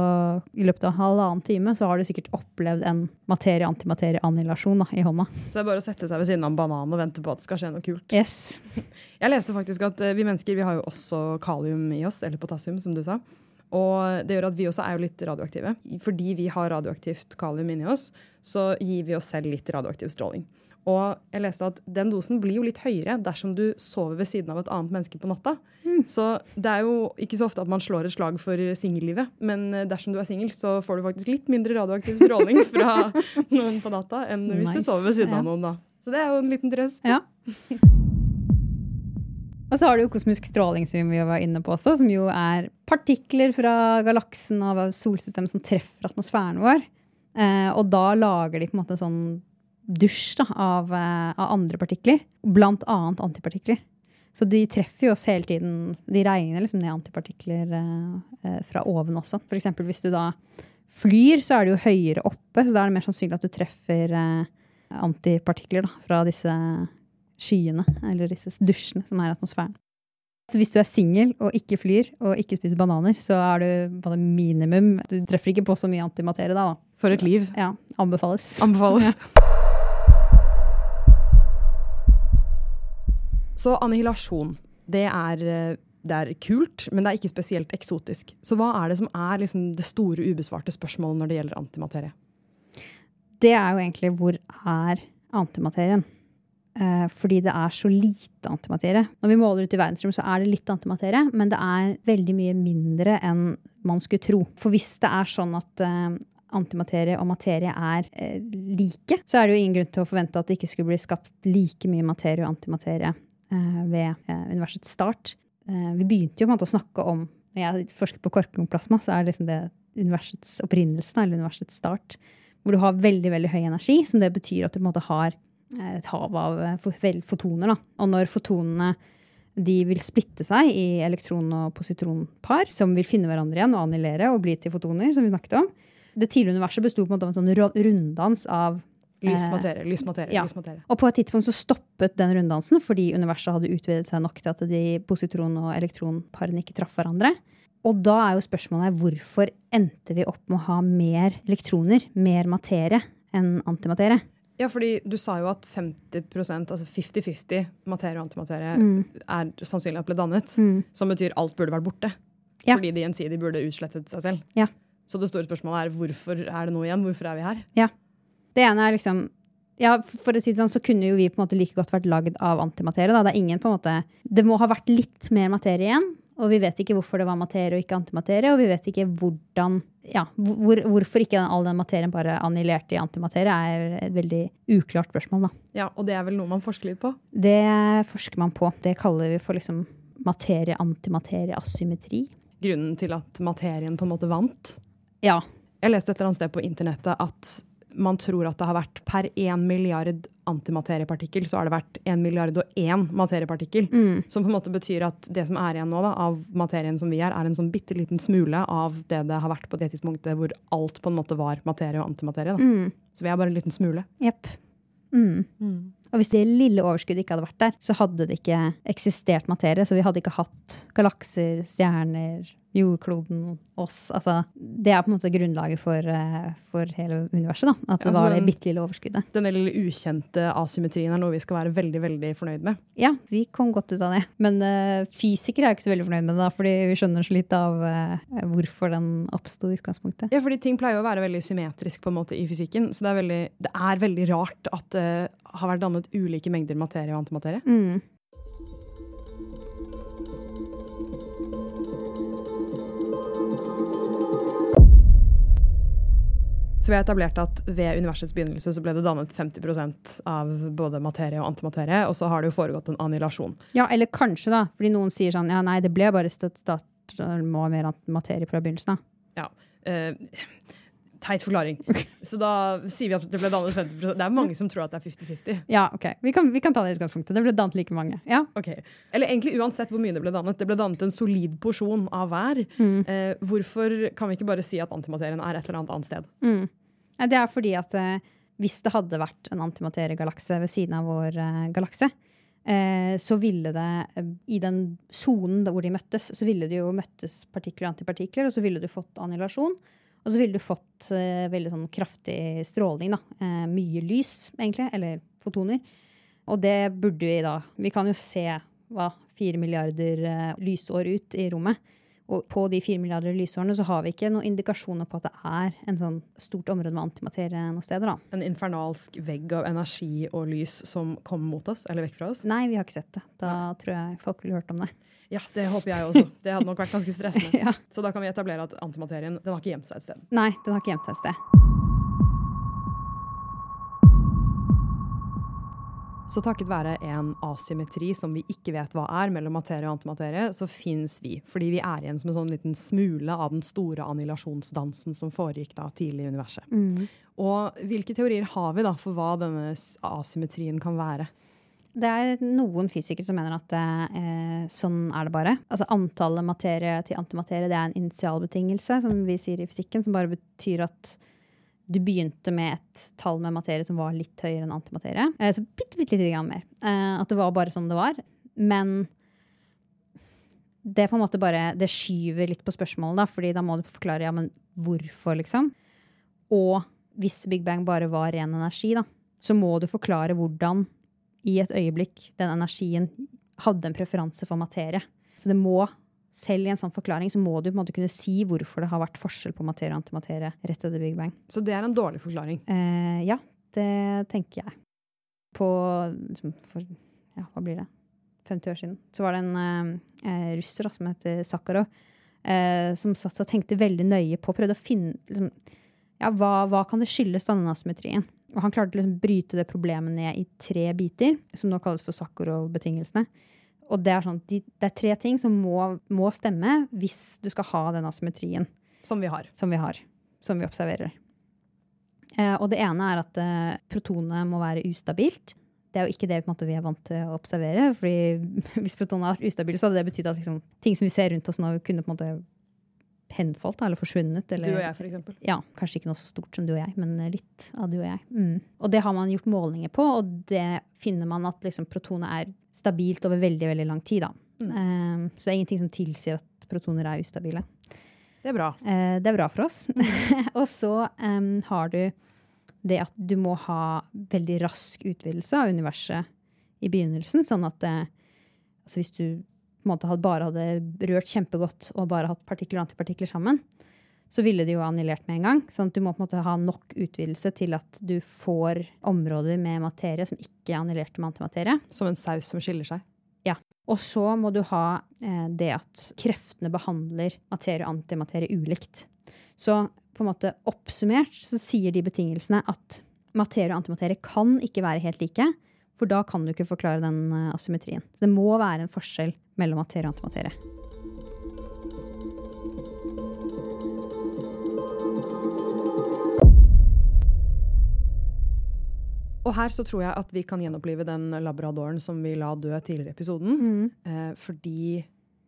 i løpet av halvannen time så har du sikkert opplevd en materie-antimaterie-annihilasjon i hånda. Så det er bare å sette seg ved siden av en banan og vente på at det skal skje noe kult. Yes. Jeg leste faktisk at eh, vi mennesker vi har jo også kalium i oss, eller potassium, som du sa. Og det gjør at vi også er jo litt radioaktive. Fordi vi har radioaktivt kalium inni oss, så gir vi oss selv litt radioaktiv stråling. Og jeg leste at den dosen blir jo litt høyere dersom du sover ved siden av et annet menneske på natta. Så det er jo ikke så ofte at man slår et slag for singellivet, men eh, dersom du er singel, så får du faktisk litt mindre radioaktiv stråling fra noen på natta enn hvis du sover ved siden ja. av noen, da. Så det er jo en liten trøst. Ja. Og så har du jo kosmisk stråling, som vi var inne på også, som jo er partikler fra galaksen og solsystemet som treffer atmosfæren vår. Eh, og da lager de på en måte en sånn dusj da, av, eh, av andre partikler, blant annet antipartikler. Så de treffer jo oss hele tiden. De regner liksom ned antipartikler eh, eh, fra oven også. For eksempel hvis du da flyr, så er det jo høyere oppe, så da er det mer sannsynlig at du treffer eh, antipartikler da, fra disse skyene, eller disse dusjene som er i atmosfæren. Så hvis du er singel og ikke flyr og ikke spiser bananer, så er du på det minimum Du treffer ikke på så mye antimaterie da. da. For et liv. Ja, anbefales. Anbefales. Så annihilasjon, det er, eh, det er kult, men det er ikke spesielt eksotisk. Så hva er det som er liksom det store ubesvarte spørsmålet når det gjelder antimaterie? Det er jo egentlig hvor er antimaterien? Eh, fordi det er så lite antimaterie. Når vi måler ut i verdensrom, så er det litt antimaterie, men det er veldig mye mindre enn man skulle tro. For hvis det er sånn at eh, antimaterie og materie er like, så er det jo ingen grunn til å forvente at det ikke skulle bli skapt like mye materie og antimaterie ved eh, universets start. Eh, vi begynte jo på en måte å snakke om Når jeg forsker på korkplasma, så er det liksom det universets opprinnelse, eller universets start, hvor du har veldig veldig høy energi, som det betyr at du på en måte har eh, et hav av eh, fotoner. Da. Og når fotonene de vil splitte seg i elektron- og positronpar, som vil finne hverandre igjen og annihilere og bli til fotoner, som vi snakket om. Det tidlige universet besto av en sånn runddans av Lys Eh, materie, lys materie, ja. lys materie. Og på et tidspunkt så stoppet den runddansen fordi universet hadde utvidet seg nok til at de positron- og elektronparene ikke traff hverandre. Og da er jo spørsmålet hvorfor endte vi opp med å ha mer elektroner, mer materie, enn antimaterie? Ja, fordi du sa jo at 50% altså 50-50 materie og antimaterie Mm. er sannsynlig at ble dannet. Som betyr alt burde vært borte. Ja. Fordi de gjensidig burde utslettet seg selv. Ja. Så det store spørsmålet er hvorfor er det noe igjen? Hvorfor er vi her? Det ene er liksom ja, For å si det sånn, så kunne jo vi på en måte like godt vært lagd av antimaterie. Da. Det er ingen på en måte Det må ha vært litt mer materie igjen. Og vi vet ikke hvorfor det var materie og ikke antimaterie. Og vi vet ikke hvordan ja, hvor, hvorfor ikke all den materien bare annihilerte i antimaterie, er et veldig uklart spørsmål. Da. Ja, Og det er vel noe man forsker litt på? Det forsker man på. Det kaller vi for liksom materie-antimaterie-asymmetri. Grunnen til at materien på en måte vant? Ja. Jeg leste et eller annet sted på internettet at man tror at det har vært per én milliard antimateriepartikkel, så har det vært én milliard og én materiepartikkel. Mm. Som på en måte betyr at det som er igjen nå da, av materien som vi er, er en sånn bitte liten smule av det det har vært på det tidspunktet hvor alt på en måte var materie og antimaterie. Da. Mm. Så vi er bare en liten smule. Jepp. Mm. Og hvis det lille overskuddet ikke hadde vært der, så hadde det ikke eksistert materie. Så vi hadde ikke hatt galakser, stjerner, jordkloden, oss. Altså, det er på en måte grunnlaget for, eh, for hele universet. da, At det Ja, var det bitte lille overskuddet. Den lille ukjente asymmetrien er noe vi skal være veldig veldig fornøyd med. Ja, vi kom godt ut av det. Men uh, fysikere er jo ikke så veldig fornøyd med det, da, fordi vi skjønner så litt av uh, hvorfor den oppsto i utgangspunktet. Ja, fordi ting pleier å være veldig symmetrisk på en måte i fysikken. Så det er veldig, det er veldig rart at det har vært dannet ulike mengder materie og antimaterie. Mm. Så vi har etablert at ved universets begynnelse så ble det dannet 50% av både materie og antimaterie, og så har det jo foregått en annihilasjon. Ja, eller kanskje, da. Fordi noen sier sånn ja, nei, det ble bare stat, stat, det må mer materie fra begynnelsen av. Uh, teit forklaring. Så da sier vi at det ble dannet 50% Det er mange som tror at det er 50-50. Ja, ok. Vi kan, vi kan ta det i utgangspunktet. Det ble dannet like mange. Ja. Ok. Eller egentlig uansett hvor mye det ble dannet. Det ble dannet en solid porsjon av hver. Mm. Eh, hvorfor kan vi ikke bare si at antimaterien er et eller annet annet sted? Mm. Det er fordi at eh, hvis det hadde vært en antimateriegalakse ved siden av vår eh, galakse, eh, så ville det i den sonen hvor de møttes, så ville det jo møttes partikler og antipartikler, og så ville du fått annihilasjon. Og så ville du fått veldig sånn kraftig stråling. da. Mye lys, egentlig. Eller fotoner. Og det burde vi da Vi kan jo se hva, fire milliarder lysår ut i rommet. Og på de fire milliarder lysårene så har vi ikke noen indikasjoner på at det er en sånn stort område med antimaterie noen steder. da. En infernalsk vegg av energi og lys som kommer mot oss, eller vekk fra oss? Nei, vi har ikke sett det. Da tror jeg folk ville hørt om det. Ja, det håper jeg også. Det hadde nok vært ganske stressende. ja. Så da kan vi etablere at antimaterien den har ikke gjemt seg et sted. Nei, den har ikke gjemt seg et sted. Så takket være en asymmetri som vi ikke vet hva er, mellom materie og antimaterie, så fins vi. Fordi vi er igjen som en sånn liten smule av den store annihilasjonsdansen som foregikk da tidlig i universet. Mm. Og hvilke teorier har vi da for hva denne asymmetrien kan være? Det er noen fysikere som mener at eh, sånn er det bare. Altså Antallet materie til antimaterie det er en initialbetingelse, som vi sier i fysikken, som bare betyr at du begynte med et tall med materie som var litt høyere enn antimaterie. Eh, så bitte, bitte lite grann mer. Eh, at det var bare sånn det var. Men det på en måte bare, det skyver litt på spørsmålet, da, fordi da må du forklare ja, men hvorfor, liksom. Og hvis Big Bang bare var ren energi, da, så må du forklare hvordan i et øyeblikk den energien hadde en preferanse for materie. Så det må selv i en sånn forklaring så må du på en måte kunne si hvorfor det har vært forskjell på materie og antimaterie rett etter Big Bang. Så det er en dårlig forklaring? Eh, ja, det tenker jeg. På liksom, for, ja, hva blir det? 50 år siden. Så var det en eh, russer da, som heter Sakharov, eh, som satt og tenkte veldig nøye på Prøvde å finne liksom, ja, hva, hva, kan det skyldes, denne asymmetrien? Og han klarte å liksom, bryte det problemet ned i tre biter, som nå kalles for Sakharov-betingelsene. Og det er, sånn, de, det er tre ting som må, må, stemme hvis du skal ha den asymmetrien. Som vi har. Som vi har. Som vi observerer. Eh, og det ene er at eh, protonet må være ustabilt. Det er jo ikke det måte, vi er vant til å observere. fordi hvis protonet er ustabilt, så hadde det betydd at liksom, ting som vi ser rundt oss nå, kunne på en måte henfalt eller forsvunnet. Eller, du og jeg, eksempel. Ja, kanskje ikke noe så stort som du og jeg, men litt av du og jeg. Mm. Og det har man gjort målinger på, og det finner man at liksom, protonet er stabilt over veldig veldig lang tid. Mm. Um, så det er ingenting som tilsier at protoner er ustabile. Det er bra. Uh, det er bra for oss. og så um, har du det at du må ha veldig rask utvidelse av universet i begynnelsen. Sånn at uh, altså hvis du på en måte hadde bare hadde rørt kjempegodt og bare hatt partikler og antipartikler sammen, så ville det jo annihilert med en gang. sånn at du må på en måte ha nok utvidelse til at du får områder med materie som ikke er annihilerte med antimaterie. Som en saus som skiller seg? Ja. Og så må du ha eh, det at kreftene behandler materie og antimaterie ulikt. Så på en måte oppsummert så sier de betingelsene at materie og antimaterie kan ikke være helt like. For da kan du ikke forklare den uh, asymmetrien. Så det må være en forskjell mellom materie og antimaterie. Og her så tror jeg at vi kan gjenopplive den labradoren som vi la dø tidligere i episoden. Mm. Eh, fordi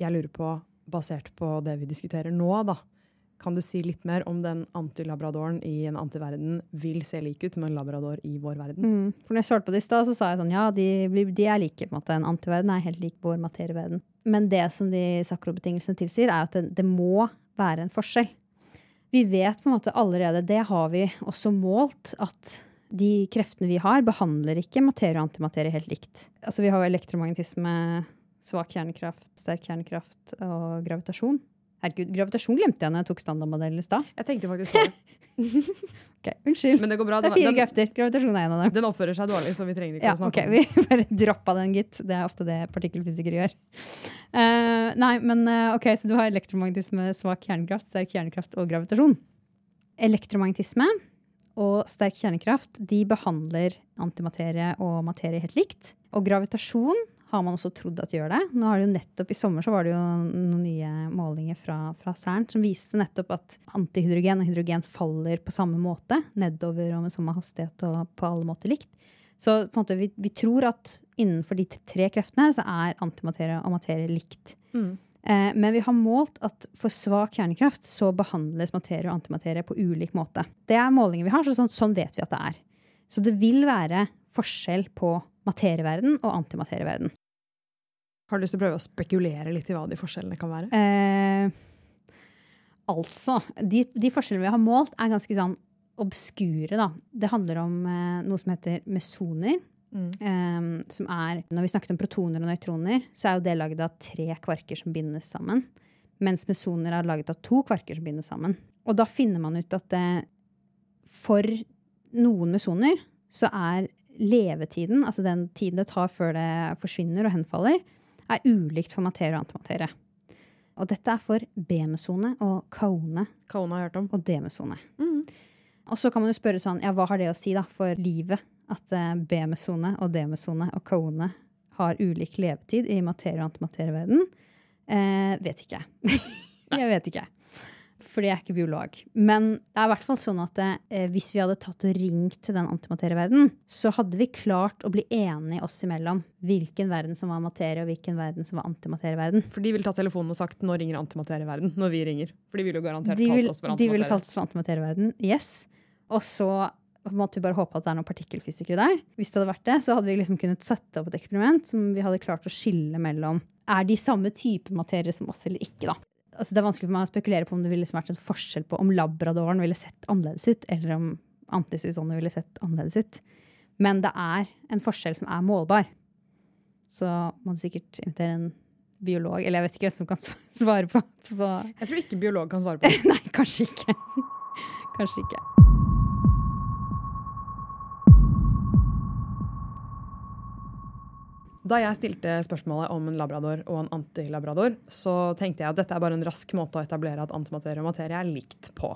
jeg lurer på, basert på det vi diskuterer nå, da, kan du si litt mer om den antilabradoren i en antiverden vil se lik ut som en labrador i vår verden? Mm. For når jeg svarte på det i stad, så sa jeg sånn ja, de, de er like. på En måte. En antiverden er helt lik vår materieverden. Men det som de sakrobetingelsene tilsier, er at det, det, må være en forskjell. Vi vet på en måte allerede, det har vi også målt, at de kreftene vi har, behandler ikke materie og antimaterie helt likt. Altså, vi har jo elektromagnetisme, svak kjernekraft, sterk kjernekraft og gravitasjon. Herregud, gravitasjon glemte jeg når jeg tok standardmodellen i stad. Jeg tenkte faktisk på det. ok, Unnskyld. Men det går bra. Det er fire krefter. Gravitasjon er en av dem. Den oppfører seg dårlig, så vi trenger ikke ja, å snakke okay. Vi bare droppa den, gitt. Det er ofte det partikkelfysikere gjør. Uh, nei, men uh, ok, Så du har elektromagnetisme, svak kjernekraft, sterk kjernekraft og gravitasjon. Elektromagnetisme og sterk kjernekraft de behandler antimaterie og materie helt likt. Og gravitasjon har man også trodd at gjør det. Nå har det jo nettopp I sommer så var det jo noen nye målinger fra, fra CERN som viste nettopp at antihydrogen og hydrogen faller på samme måte. Nedover og med samme hastighet og på alle måter likt. Så på en måte, vi, vi tror at innenfor de tre kreftene så er antimaterie og materie likt. Mm. Eh, men vi har målt at for svak kjernekraft så behandles materie og antimaterie på ulik måte. Det er målinger vi har, så sånn, sånn vet vi at det er. Så det vil være forskjell på materieverden og antimaterieverden. Har du lyst til å prøve å spekulere litt i hva de forskjellene kan være? Eh, altså, de, de, forskjellene vi har målt, er ganske sånn obskure. Da. Det handler om eh, noe som heter mesoner. Mm. Eh, som er, Når vi snakket om protoner og nøytroner, så er jo det lagd av tre kvarker som bindes sammen. mens mesoner er laget av to kvarker som bindes sammen. Og da finner man ut at det, for noen mesoner så er levetiden, altså den tiden det tar før det forsvinner og henfaller, er ulikt for materie og antimaterie. Og dette er for B-mesone og kaone Kaone har jeg hørt om. og D-mesone. Mm. Og så kan man jo spørre sånn, ja, hva har det å si da for livet? At eh, B-mesone og D-mesone og kaone har ulik levetid i materie- og antimaterieverden? Eh, vet ikke. jeg vet ikke. Fordi jeg er ikke biolog. Men det er i hvert fall sånn at eh, hvis vi hadde tatt og ringt til den antimaterieverdenen, så hadde vi klart å bli enige oss imellom hvilken verden som var materie, og hvilken verden som var antimaterieverden. For de ville tatt telefonen og sagt 'nå ringer antimaterieverden'. Når vi ringer. For de ville jo garantert De, vil, kalt oss for de ville kalt oss for antimaterieverden. Yes. Og så måtte vi bare håpe at det er noen partikkelfysikere der. Hvis det hadde vært det, så hadde vi liksom kunnet sette opp et eksperiment som vi hadde klart å skille mellom Er de samme type materie som oss eller ikke, da? Altså, det er vanskelig for meg å spekulere på om det ville vært en forskjell på om labradoren ville sett annerledes ut, eller om antisusonene ville sett annerledes ut. Men det er en forskjell som er målbar. Så må du sikkert invitere en biolog, eller jeg vet ikke hvem som kan svare på, på Jeg tror ikke biolog kan svare på det. Nei, kanskje ikke. Kanskje ikke. Da jeg stilte spørsmålet om en labrador og en antilabrador, så tenkte jeg at dette er bare en rask måte å etablere at antimaterie og materie er likt på.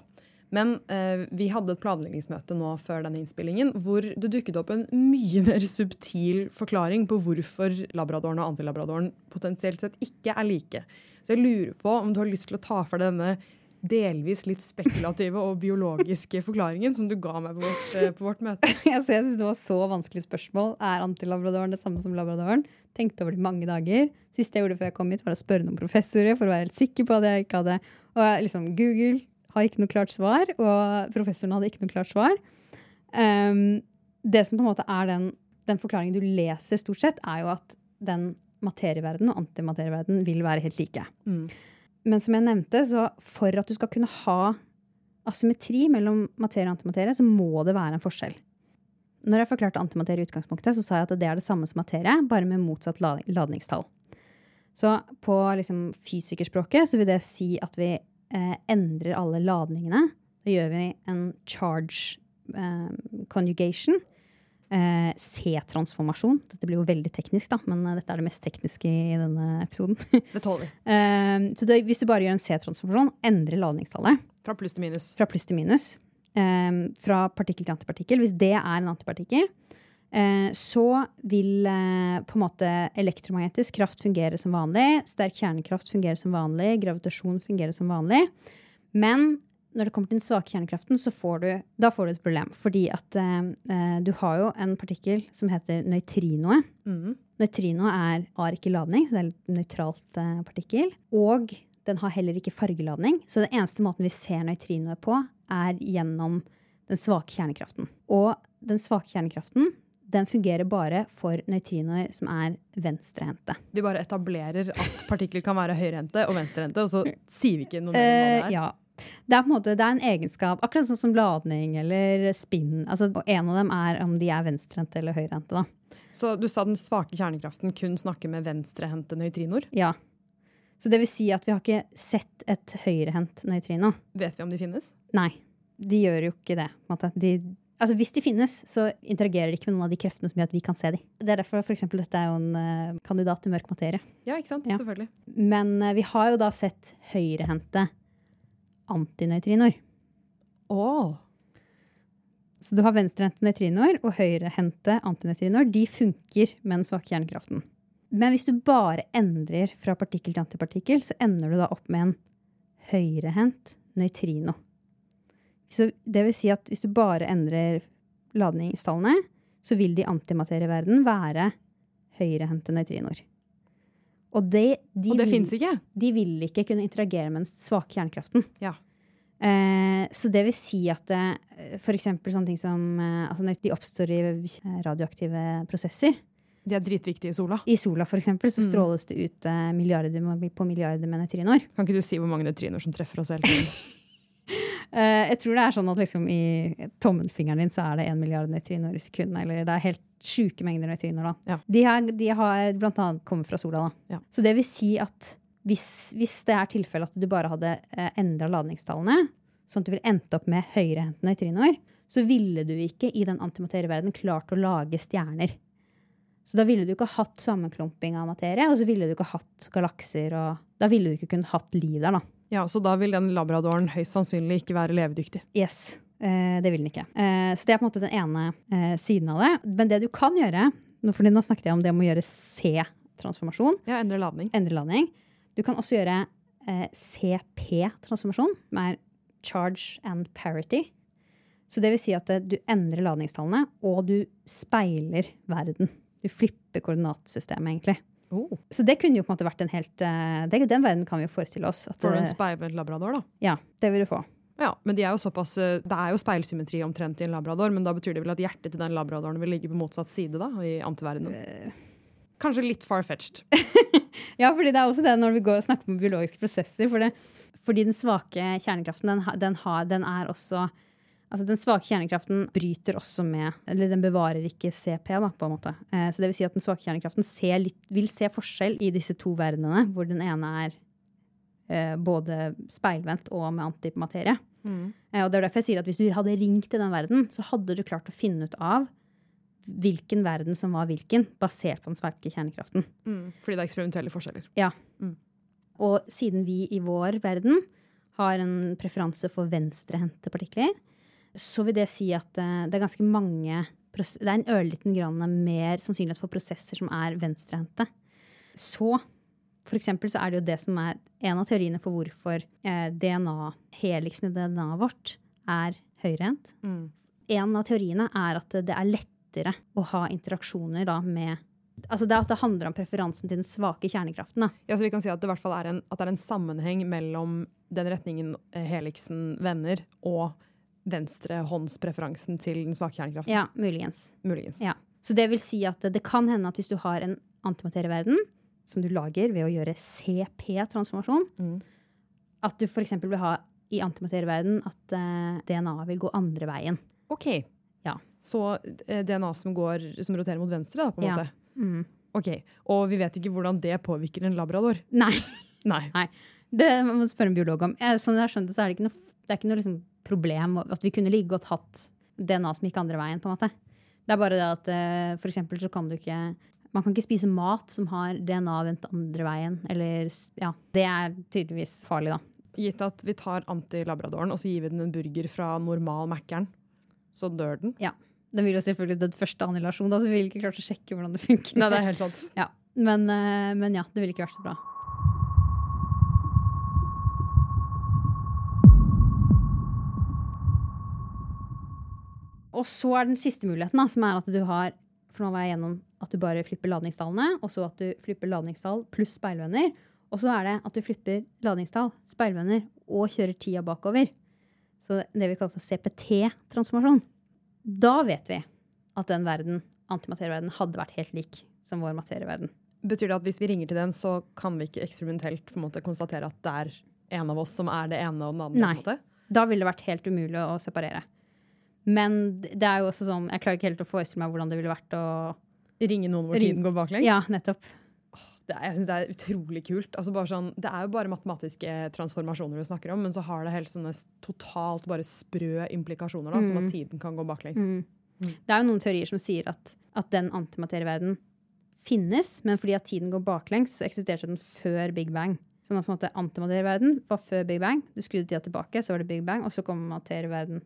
Men eh, vi hadde et planleggingsmøte nå før denne innspillingen hvor det dukket opp en mye mer subtil forklaring på hvorfor labradoren og antilabradoren potensielt sett ikke er like. Så jeg lurer på om du har lyst til å ta for deg denne delvis litt spekulative og biologiske forklaringen som du ga meg på vårt, eh, på vårt møte. Jeg synes det var så vanskelig spørsmål. Er antilabradoren det samme som labradoren? Tenkte over det i mange dager. Siste jeg gjorde før jeg kom hit, var å spørre noen professorer for å være helt sikker på at jeg ikke hadde Og liksom, Google har ikke noe klart svar, og professoren hadde ikke noe klart svar. Um, det som på en måte er den, den forklaringen du leser, stort sett, er jo at den materieverdenen og antimaterieverdenen vil være helt like. Mm. Men som jeg nevnte, så for at du skal kunne ha asymmetri mellom materie og antimaterie, så må det være en forskjell. Når jeg forklarte antimaterie i utgangspunktet, så sa jeg at det er det samme som materie, bare med motsatt ladningstall. Så på liksom fysikerspråket så vil det si at vi eh, endrer alle ladningene. Da gjør vi en charge eh, conjugation. Eh, C-transformasjon. Dette blir jo veldig teknisk, da, men eh, dette er det mest tekniske i denne episoden. Det tåler. Eh, så det, hvis du bare gjør en C-transformasjon, endrer ladningstallet Fra pluss til minus. fra pluss til minus, eh, fra partikkel til antipartikkel, hvis det er en antipartikkel, eh, så vil på en måte elektromagnetisk kraft fungere som vanlig, sterk kjernekraft fungere som vanlig, gravitasjon fungerer som vanlig. Men når det kommer til den svake kjernekraften, så får du, da får du et problem. Fordi at eh, eh, du har jo en partikkel som heter nøytrinoet. Mm. Nøytrinoet er, har ikke ladning, så det er et nøytralt eh, partikkel. Og den har heller ikke fargeladning, så den eneste måten vi ser nøytrinoet på, er gjennom den svake kjernekraften. Og den svake kjernekraften den fungerer bare for nøytrinoer som er venstrehendte. Vi bare etablerer at partikler kan være høyrehendte og venstrehendte, og så sier vi ikke noe mer om Eh, det er. ja. Det er på en måte, det er en egenskap, akkurat sånn som ladning eller spinn. Altså, og en av dem er om de er venstrehendte eller høyrehendte. da. Så du sa den svake kjernekraften kun snakker med venstrehendte nøytrinoer. Ja. Så det vil si at vi har ikke sett et høyrehendt nøytrino. Vet vi om de finnes? Nei, de gjør jo ikke det. De, altså Hvis de finnes, så interagerer de ikke med noen av de kreftene som gjør at vi kan se dem. Det er derfor for eksempel, dette er jo en uh, kandidat til mørk materie. Ja, ikke sant? Ja. Selvfølgelig. Men uh, vi har jo da sett høyrehendte antinøytrinoer. Åh, Så du har venstrehendte nøytrinoer og høyrehendte antinøytrinoer. De funker med den svake hjernekraften. Men hvis du bare endrer fra partikkel til antipartikkel, så ender du da opp med en høyrehendt nøytrino. Så det vil si at hvis du bare endrer ladningstallene, så vil de antimaterieverdenen antimaterieverden være høyrehendte nøytrinoer. Og, det, de og det fins ikke? de vil ikke kunne interagere med den svake kjernekraften. Ja. Eh, så det vil si at eh, for eksempel sånne ting som eh, altså de oppstår i eh, radioaktive prosesser. De er dritviktige i sola. I sola for eksempel, så Mm. stråles det ut milliarder på milliarder med nøytrinoer. Kan ikke du si hvor mange nøytrinoer som treffer oss hele tiden? Eh, jeg tror det er sånn at liksom i tommelfingeren din så er det én milliard nøytrinoer i sekundet. Eller det er helt sjuke mengder nøytrinoer. da. Ja. De, har, de har blant annet kommet fra sola. da. Ja. Så det vil si at hvis, hvis det er tilfellet at du bare hadde uh, endra ladningstallene, sånn at du ville endt opp med høyrehendte nøytrinoer, så ville du ikke i den antimaterieverdenen klart å lage stjerner. Så da ville du ikke hatt sammenklumping av materie, og så ville du ikke hatt galakser, og da ville du ikke kunnet hatt liv der, da. Ja, Så da vil den labradoren høyst sannsynlig ikke være levedyktig. Yes, eh, det vil den ikke. Eh, så det er på en måte den ene eh, siden av det. Men det du kan gjøre, fordi nå snakket jeg om det om å gjøre C-transformasjon, Ja, endre ladning. endre ladning. Du kan også gjøre CP-transformasjon, som er charge and parity. Så det vil si at du endrer ladningstallene, og du speiler verden. Du flipper koordinatsystemet, egentlig. Oh. Så det kunne jo på en måte vært en helt eh, det, Den verden kan vi jo forestille oss. At, For en eh, speilvendt labrador, da. ja, det vil du få. Ja, men de er jo såpass, eh, Det er jo speilsymmetri omtrent i en labrador, men da betyr det vel at hjertet til den labradoren vil ligge på motsatt side, da, i antiverdenen. Kanskje litt far-fetched. Ja, fordi det er også det når vi går og snakker om biologiske prosesser. For det, fordi den svake kjernekraften, den, den, har, den er også Altså Den svake kjernekraften bryter også med Eller den bevarer ikke CP, da, på en måte. Eh, så det vil si at den svake kjernekraften ser litt, vil se forskjell i disse to verdenene, hvor den ene er eh, både speilvendt og med antimaterie. Eh, og det er derfor jeg sier at hvis du hadde ringt til den verden, så hadde du klart å finne ut av hvilken verden som var hvilken, basert på den svake kjernekraften. Mm, fordi det er eksperimentelle forskjeller. Ja. Mm. Og siden vi i vår verden har en preferanse for venstrehendte partikler, så vil det si at eh, det er ganske mange Det er en ørliten grann mer sannsynlighet for prosesser som er venstrehendte. Så for eksempel så er det jo det som er en av teoriene for hvorfor eh, DNA, heliksen i DNA-et vårt er høyrehendt. Mm. En av teoriene er at det er lettere å ha interaksjoner da med Altså det, det handler om preferansen til den svake kjernekraften. da. Ja, så vi kan si at det hvert fall er en, at det er en sammenheng mellom den retningen heliksen vender, og venstrehåndspreferansen til den svake kjernekraften. Ja, muligens. Muligens. Ja. Så det vil si at det kan hende at hvis du har en antimaterieverden som du lager ved å gjøre CP-transformasjon, Mm. at du f.eks. vil ha i antimaterieverden at uh, DNA vil gå andre veien. OK. Ja. Så uh, DNA som, går, som roterer mot venstre, da, på en Ja. måte. Mm. Ok, Og vi vet ikke hvordan det påvirker en labrador. Nei, Nei. det må man spørre en biolog om. Eh, Sånn jeg har skjønt det, så er det ikke noe, det er ikke noe liksom problem at vi kunne like godt hatt DNA som gikk andre veien. på en måte. Det er bare det at eh, for eksempel så kan du ikke man kan ikke spise mat som har DNA vendt andre veien. Eller, ja, det er tydeligvis farlig, da. Gitt at vi tar antilabradoren og så gir vi den en burger fra normal Mækkern, så dør den. Ja. Den vil jo selvfølgelig dødd første annihilasjon, da, så vi vil ikke klart å sjekke hvordan det funker. Nei, det er helt sant. ja. men, eh, men ja, det ville ikke vært så bra. Og så er den siste muligheten, da, som er at du har For nå var jeg gjennom at du bare flipper ladningstallene, og så at du flipper ladningstall pluss speilvenner. Og så er det at du flipper ladningstall, speilvenner og kjører tida bakover. Så det vi kaller for CPT-transformasjon. Da vet vi at den verden, antimaterieverden, hadde vært helt lik som vår materieverden. Betyr det at hvis vi ringer til den, så kan vi ikke eksperimentelt på en måte konstatere at det er en av oss som er det ene og den andre? Nei. Da ville det vært helt umulig å separere. Men det er jo også sånn, jeg klarer ikke helt å forestille meg hvordan det ville vært å Ringe noen hvor tiden går baklengs? Ja, nettopp. Det er, jeg synes det er utrolig kult. Altså sånn, det er jo bare matematiske transformasjoner du snakker om, men så har det helt sånne totalt bare sprø implikasjoner, da, som at tiden kan gå baklengs. Mm. Det er jo noen teorier som sier at, at den antimaterieverdenen finnes, men fordi at tiden går baklengs, så eksisterte den før Big Bang. Sånn at på en måte antimaterieverden var før Big Bang. Du skrudde tida tilbake, så var det Big Bang, og så kom materieverden.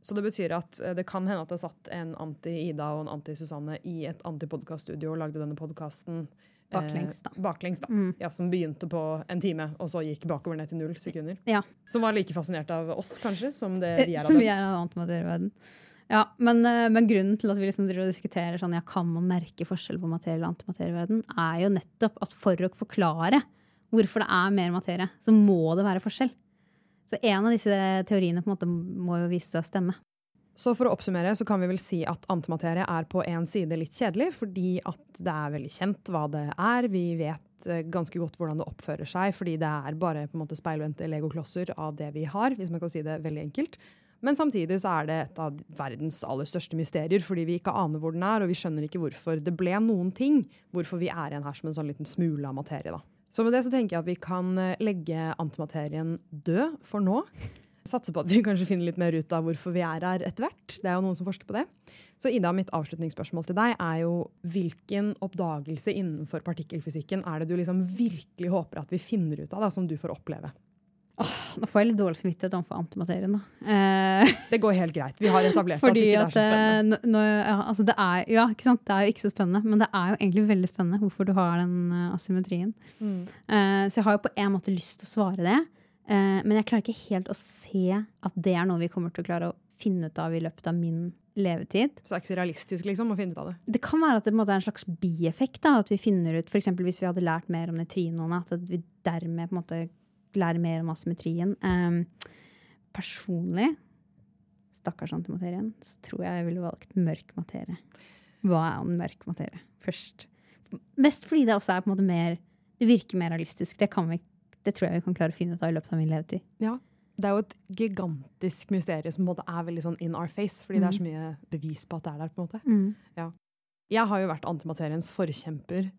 Så det betyr at eh, det kan hende at det satt en anti-Ida og en anti-Susanne i et antipodkaststudio og lagde denne podkasten Baklengs, da. baklengs, da. Mm. Ja, som begynte på en time, og så gikk bakover ned til null sekunder. Ja. Som var like fascinert av oss, kanskje, som det vi er av Som dem. vi er av antimaterieverden. Ja, men, eh, men grunnen til at vi liksom diskuterer sånn, ja, kan man merke forskjell på materie og antimaterieverden, er jo nettopp at for å forklare hvorfor det er mer materie, så må det være forskjell. Så en av disse teoriene på en måte må jo vise seg å stemme. Så for å oppsummere så kan vi vel si at antimaterie er på en side litt kjedelig, fordi at det er veldig kjent hva det er. Vi vet eh, ganske godt hvordan det oppfører seg, fordi det er bare på en måte speilvendte legoklosser av det vi har, hvis man kan si det veldig enkelt. Men samtidig så er det et av verdens aller største mysterier, fordi vi ikke aner hvor den er, og vi skjønner ikke hvorfor det ble noen ting. Hvorfor vi er igjen her som en sånn liten smule av materie. da. Så med det så tenker jeg at vi kan eh, legge antimaterien død for nå. Satse på at vi kanskje finner litt mer ut av hvorfor vi er her etter hvert. Det er jo noen som forsker på det. Så Ida, mitt avslutningsspørsmål til deg er jo hvilken oppdagelse innenfor partikkelfysikken er det du liksom virkelig håper at vi finner ut av, da, som du får oppleve? Nå får jeg litt dårlig samvittighet overfor antimaterien, da. Eh, Det går helt greit. Vi har etablert at ikke det er så spennende. eh, nå, ja, altså det er, ja, ikke? Det er jo ikke så spennende, men det er jo egentlig veldig spennende hvorfor du har den uh, asymmetrien. Mm. Eh, så jeg har jo på en måte lyst til å svare det, eh, men jeg klarer ikke helt å se at det er noe vi kommer til å klare å finne ut av i løpet av min levetid. Så det er ikke så realistisk liksom, å finne ut av det. Det kan være at det måte er en slags bieffekt. da, At vi finner ut, for Hvis vi hadde lært mer om nøytrinoene, at vi dermed på en måte lærer mer om asymmetrien. Um, personlig, stakkars antimaterien, så tror jeg jeg ville valgt mørk materie. Hva er en mørk materie? Først. Mest fordi det også er på en måte mer Det virker mer realistisk. Det, kan vi, det tror jeg vi kan klare å finne ut av i løpet av min levetid. Ja. Det er jo et gigantisk mysterium som på en måte er veldig sånn in our face, fordi det er så mye bevis på at det er der. på en måte. Jeg har jo vært antimateriens forkjemper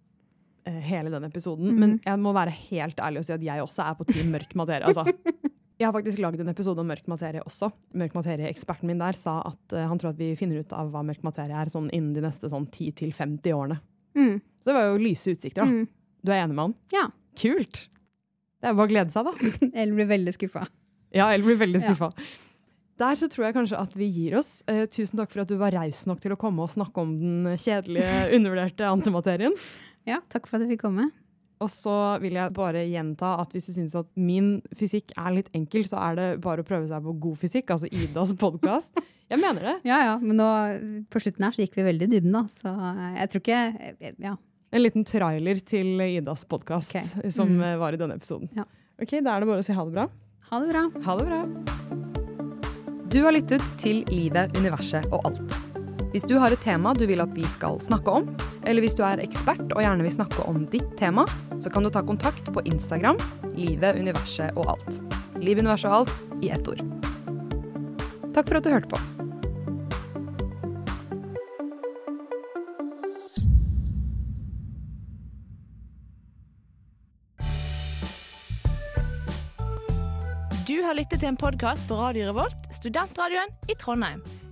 hele den episoden, men jeg må være helt ærlig og si at jeg også er på team mørk materie. altså. Jeg har faktisk lagd en episode om mørk materie også. Mørk materie-Eksperten min der sa at uh, han tror at vi finner ut av hva mørk materie er sånn innen de neste sånn 10-50 årene. Mm. Så det var jo lyse utsikter. da. Mm. Du er enig med han? Ja. Kult! Det er bare å glede seg, da. Eller blir veldig skuffa. Ja, eller blir veldig Ja. Der så tror jeg kanskje at vi gir oss. Uh, tusen takk for at du var raus nok til å komme og snakke om den kjedelige, undervurderte antimaterien. Ja, takk for at jeg fikk komme. Og så vil jeg bare gjenta at hvis du syns at min fysikk er litt enkel, så er det bare å prøve seg på god fysikk, altså Idas podkast. Jeg mener det. Ja, ja, men nå, på slutten her så gikk vi veldig i dybden, da. Så jeg tror ikke Ja. En liten trailer til Idas podkast okay. som Mm. som var i denne episoden. Ja. Ok, Da er det bare å si ha det bra. Ha det bra. Ha det bra. Du har lyttet til Livet, universet og alt. Hvis du har et tema du vil at vi skal snakke om, eller hvis du er ekspert og gjerne vil snakke om ditt tema, så kan du ta kontakt på Instagram Livet, universet og alt. Liv, universet og alt i ett ord. Takk for at du hørte på. Du har lyttet til en podkast på Radio Revolt, studentradioen i Trondheim.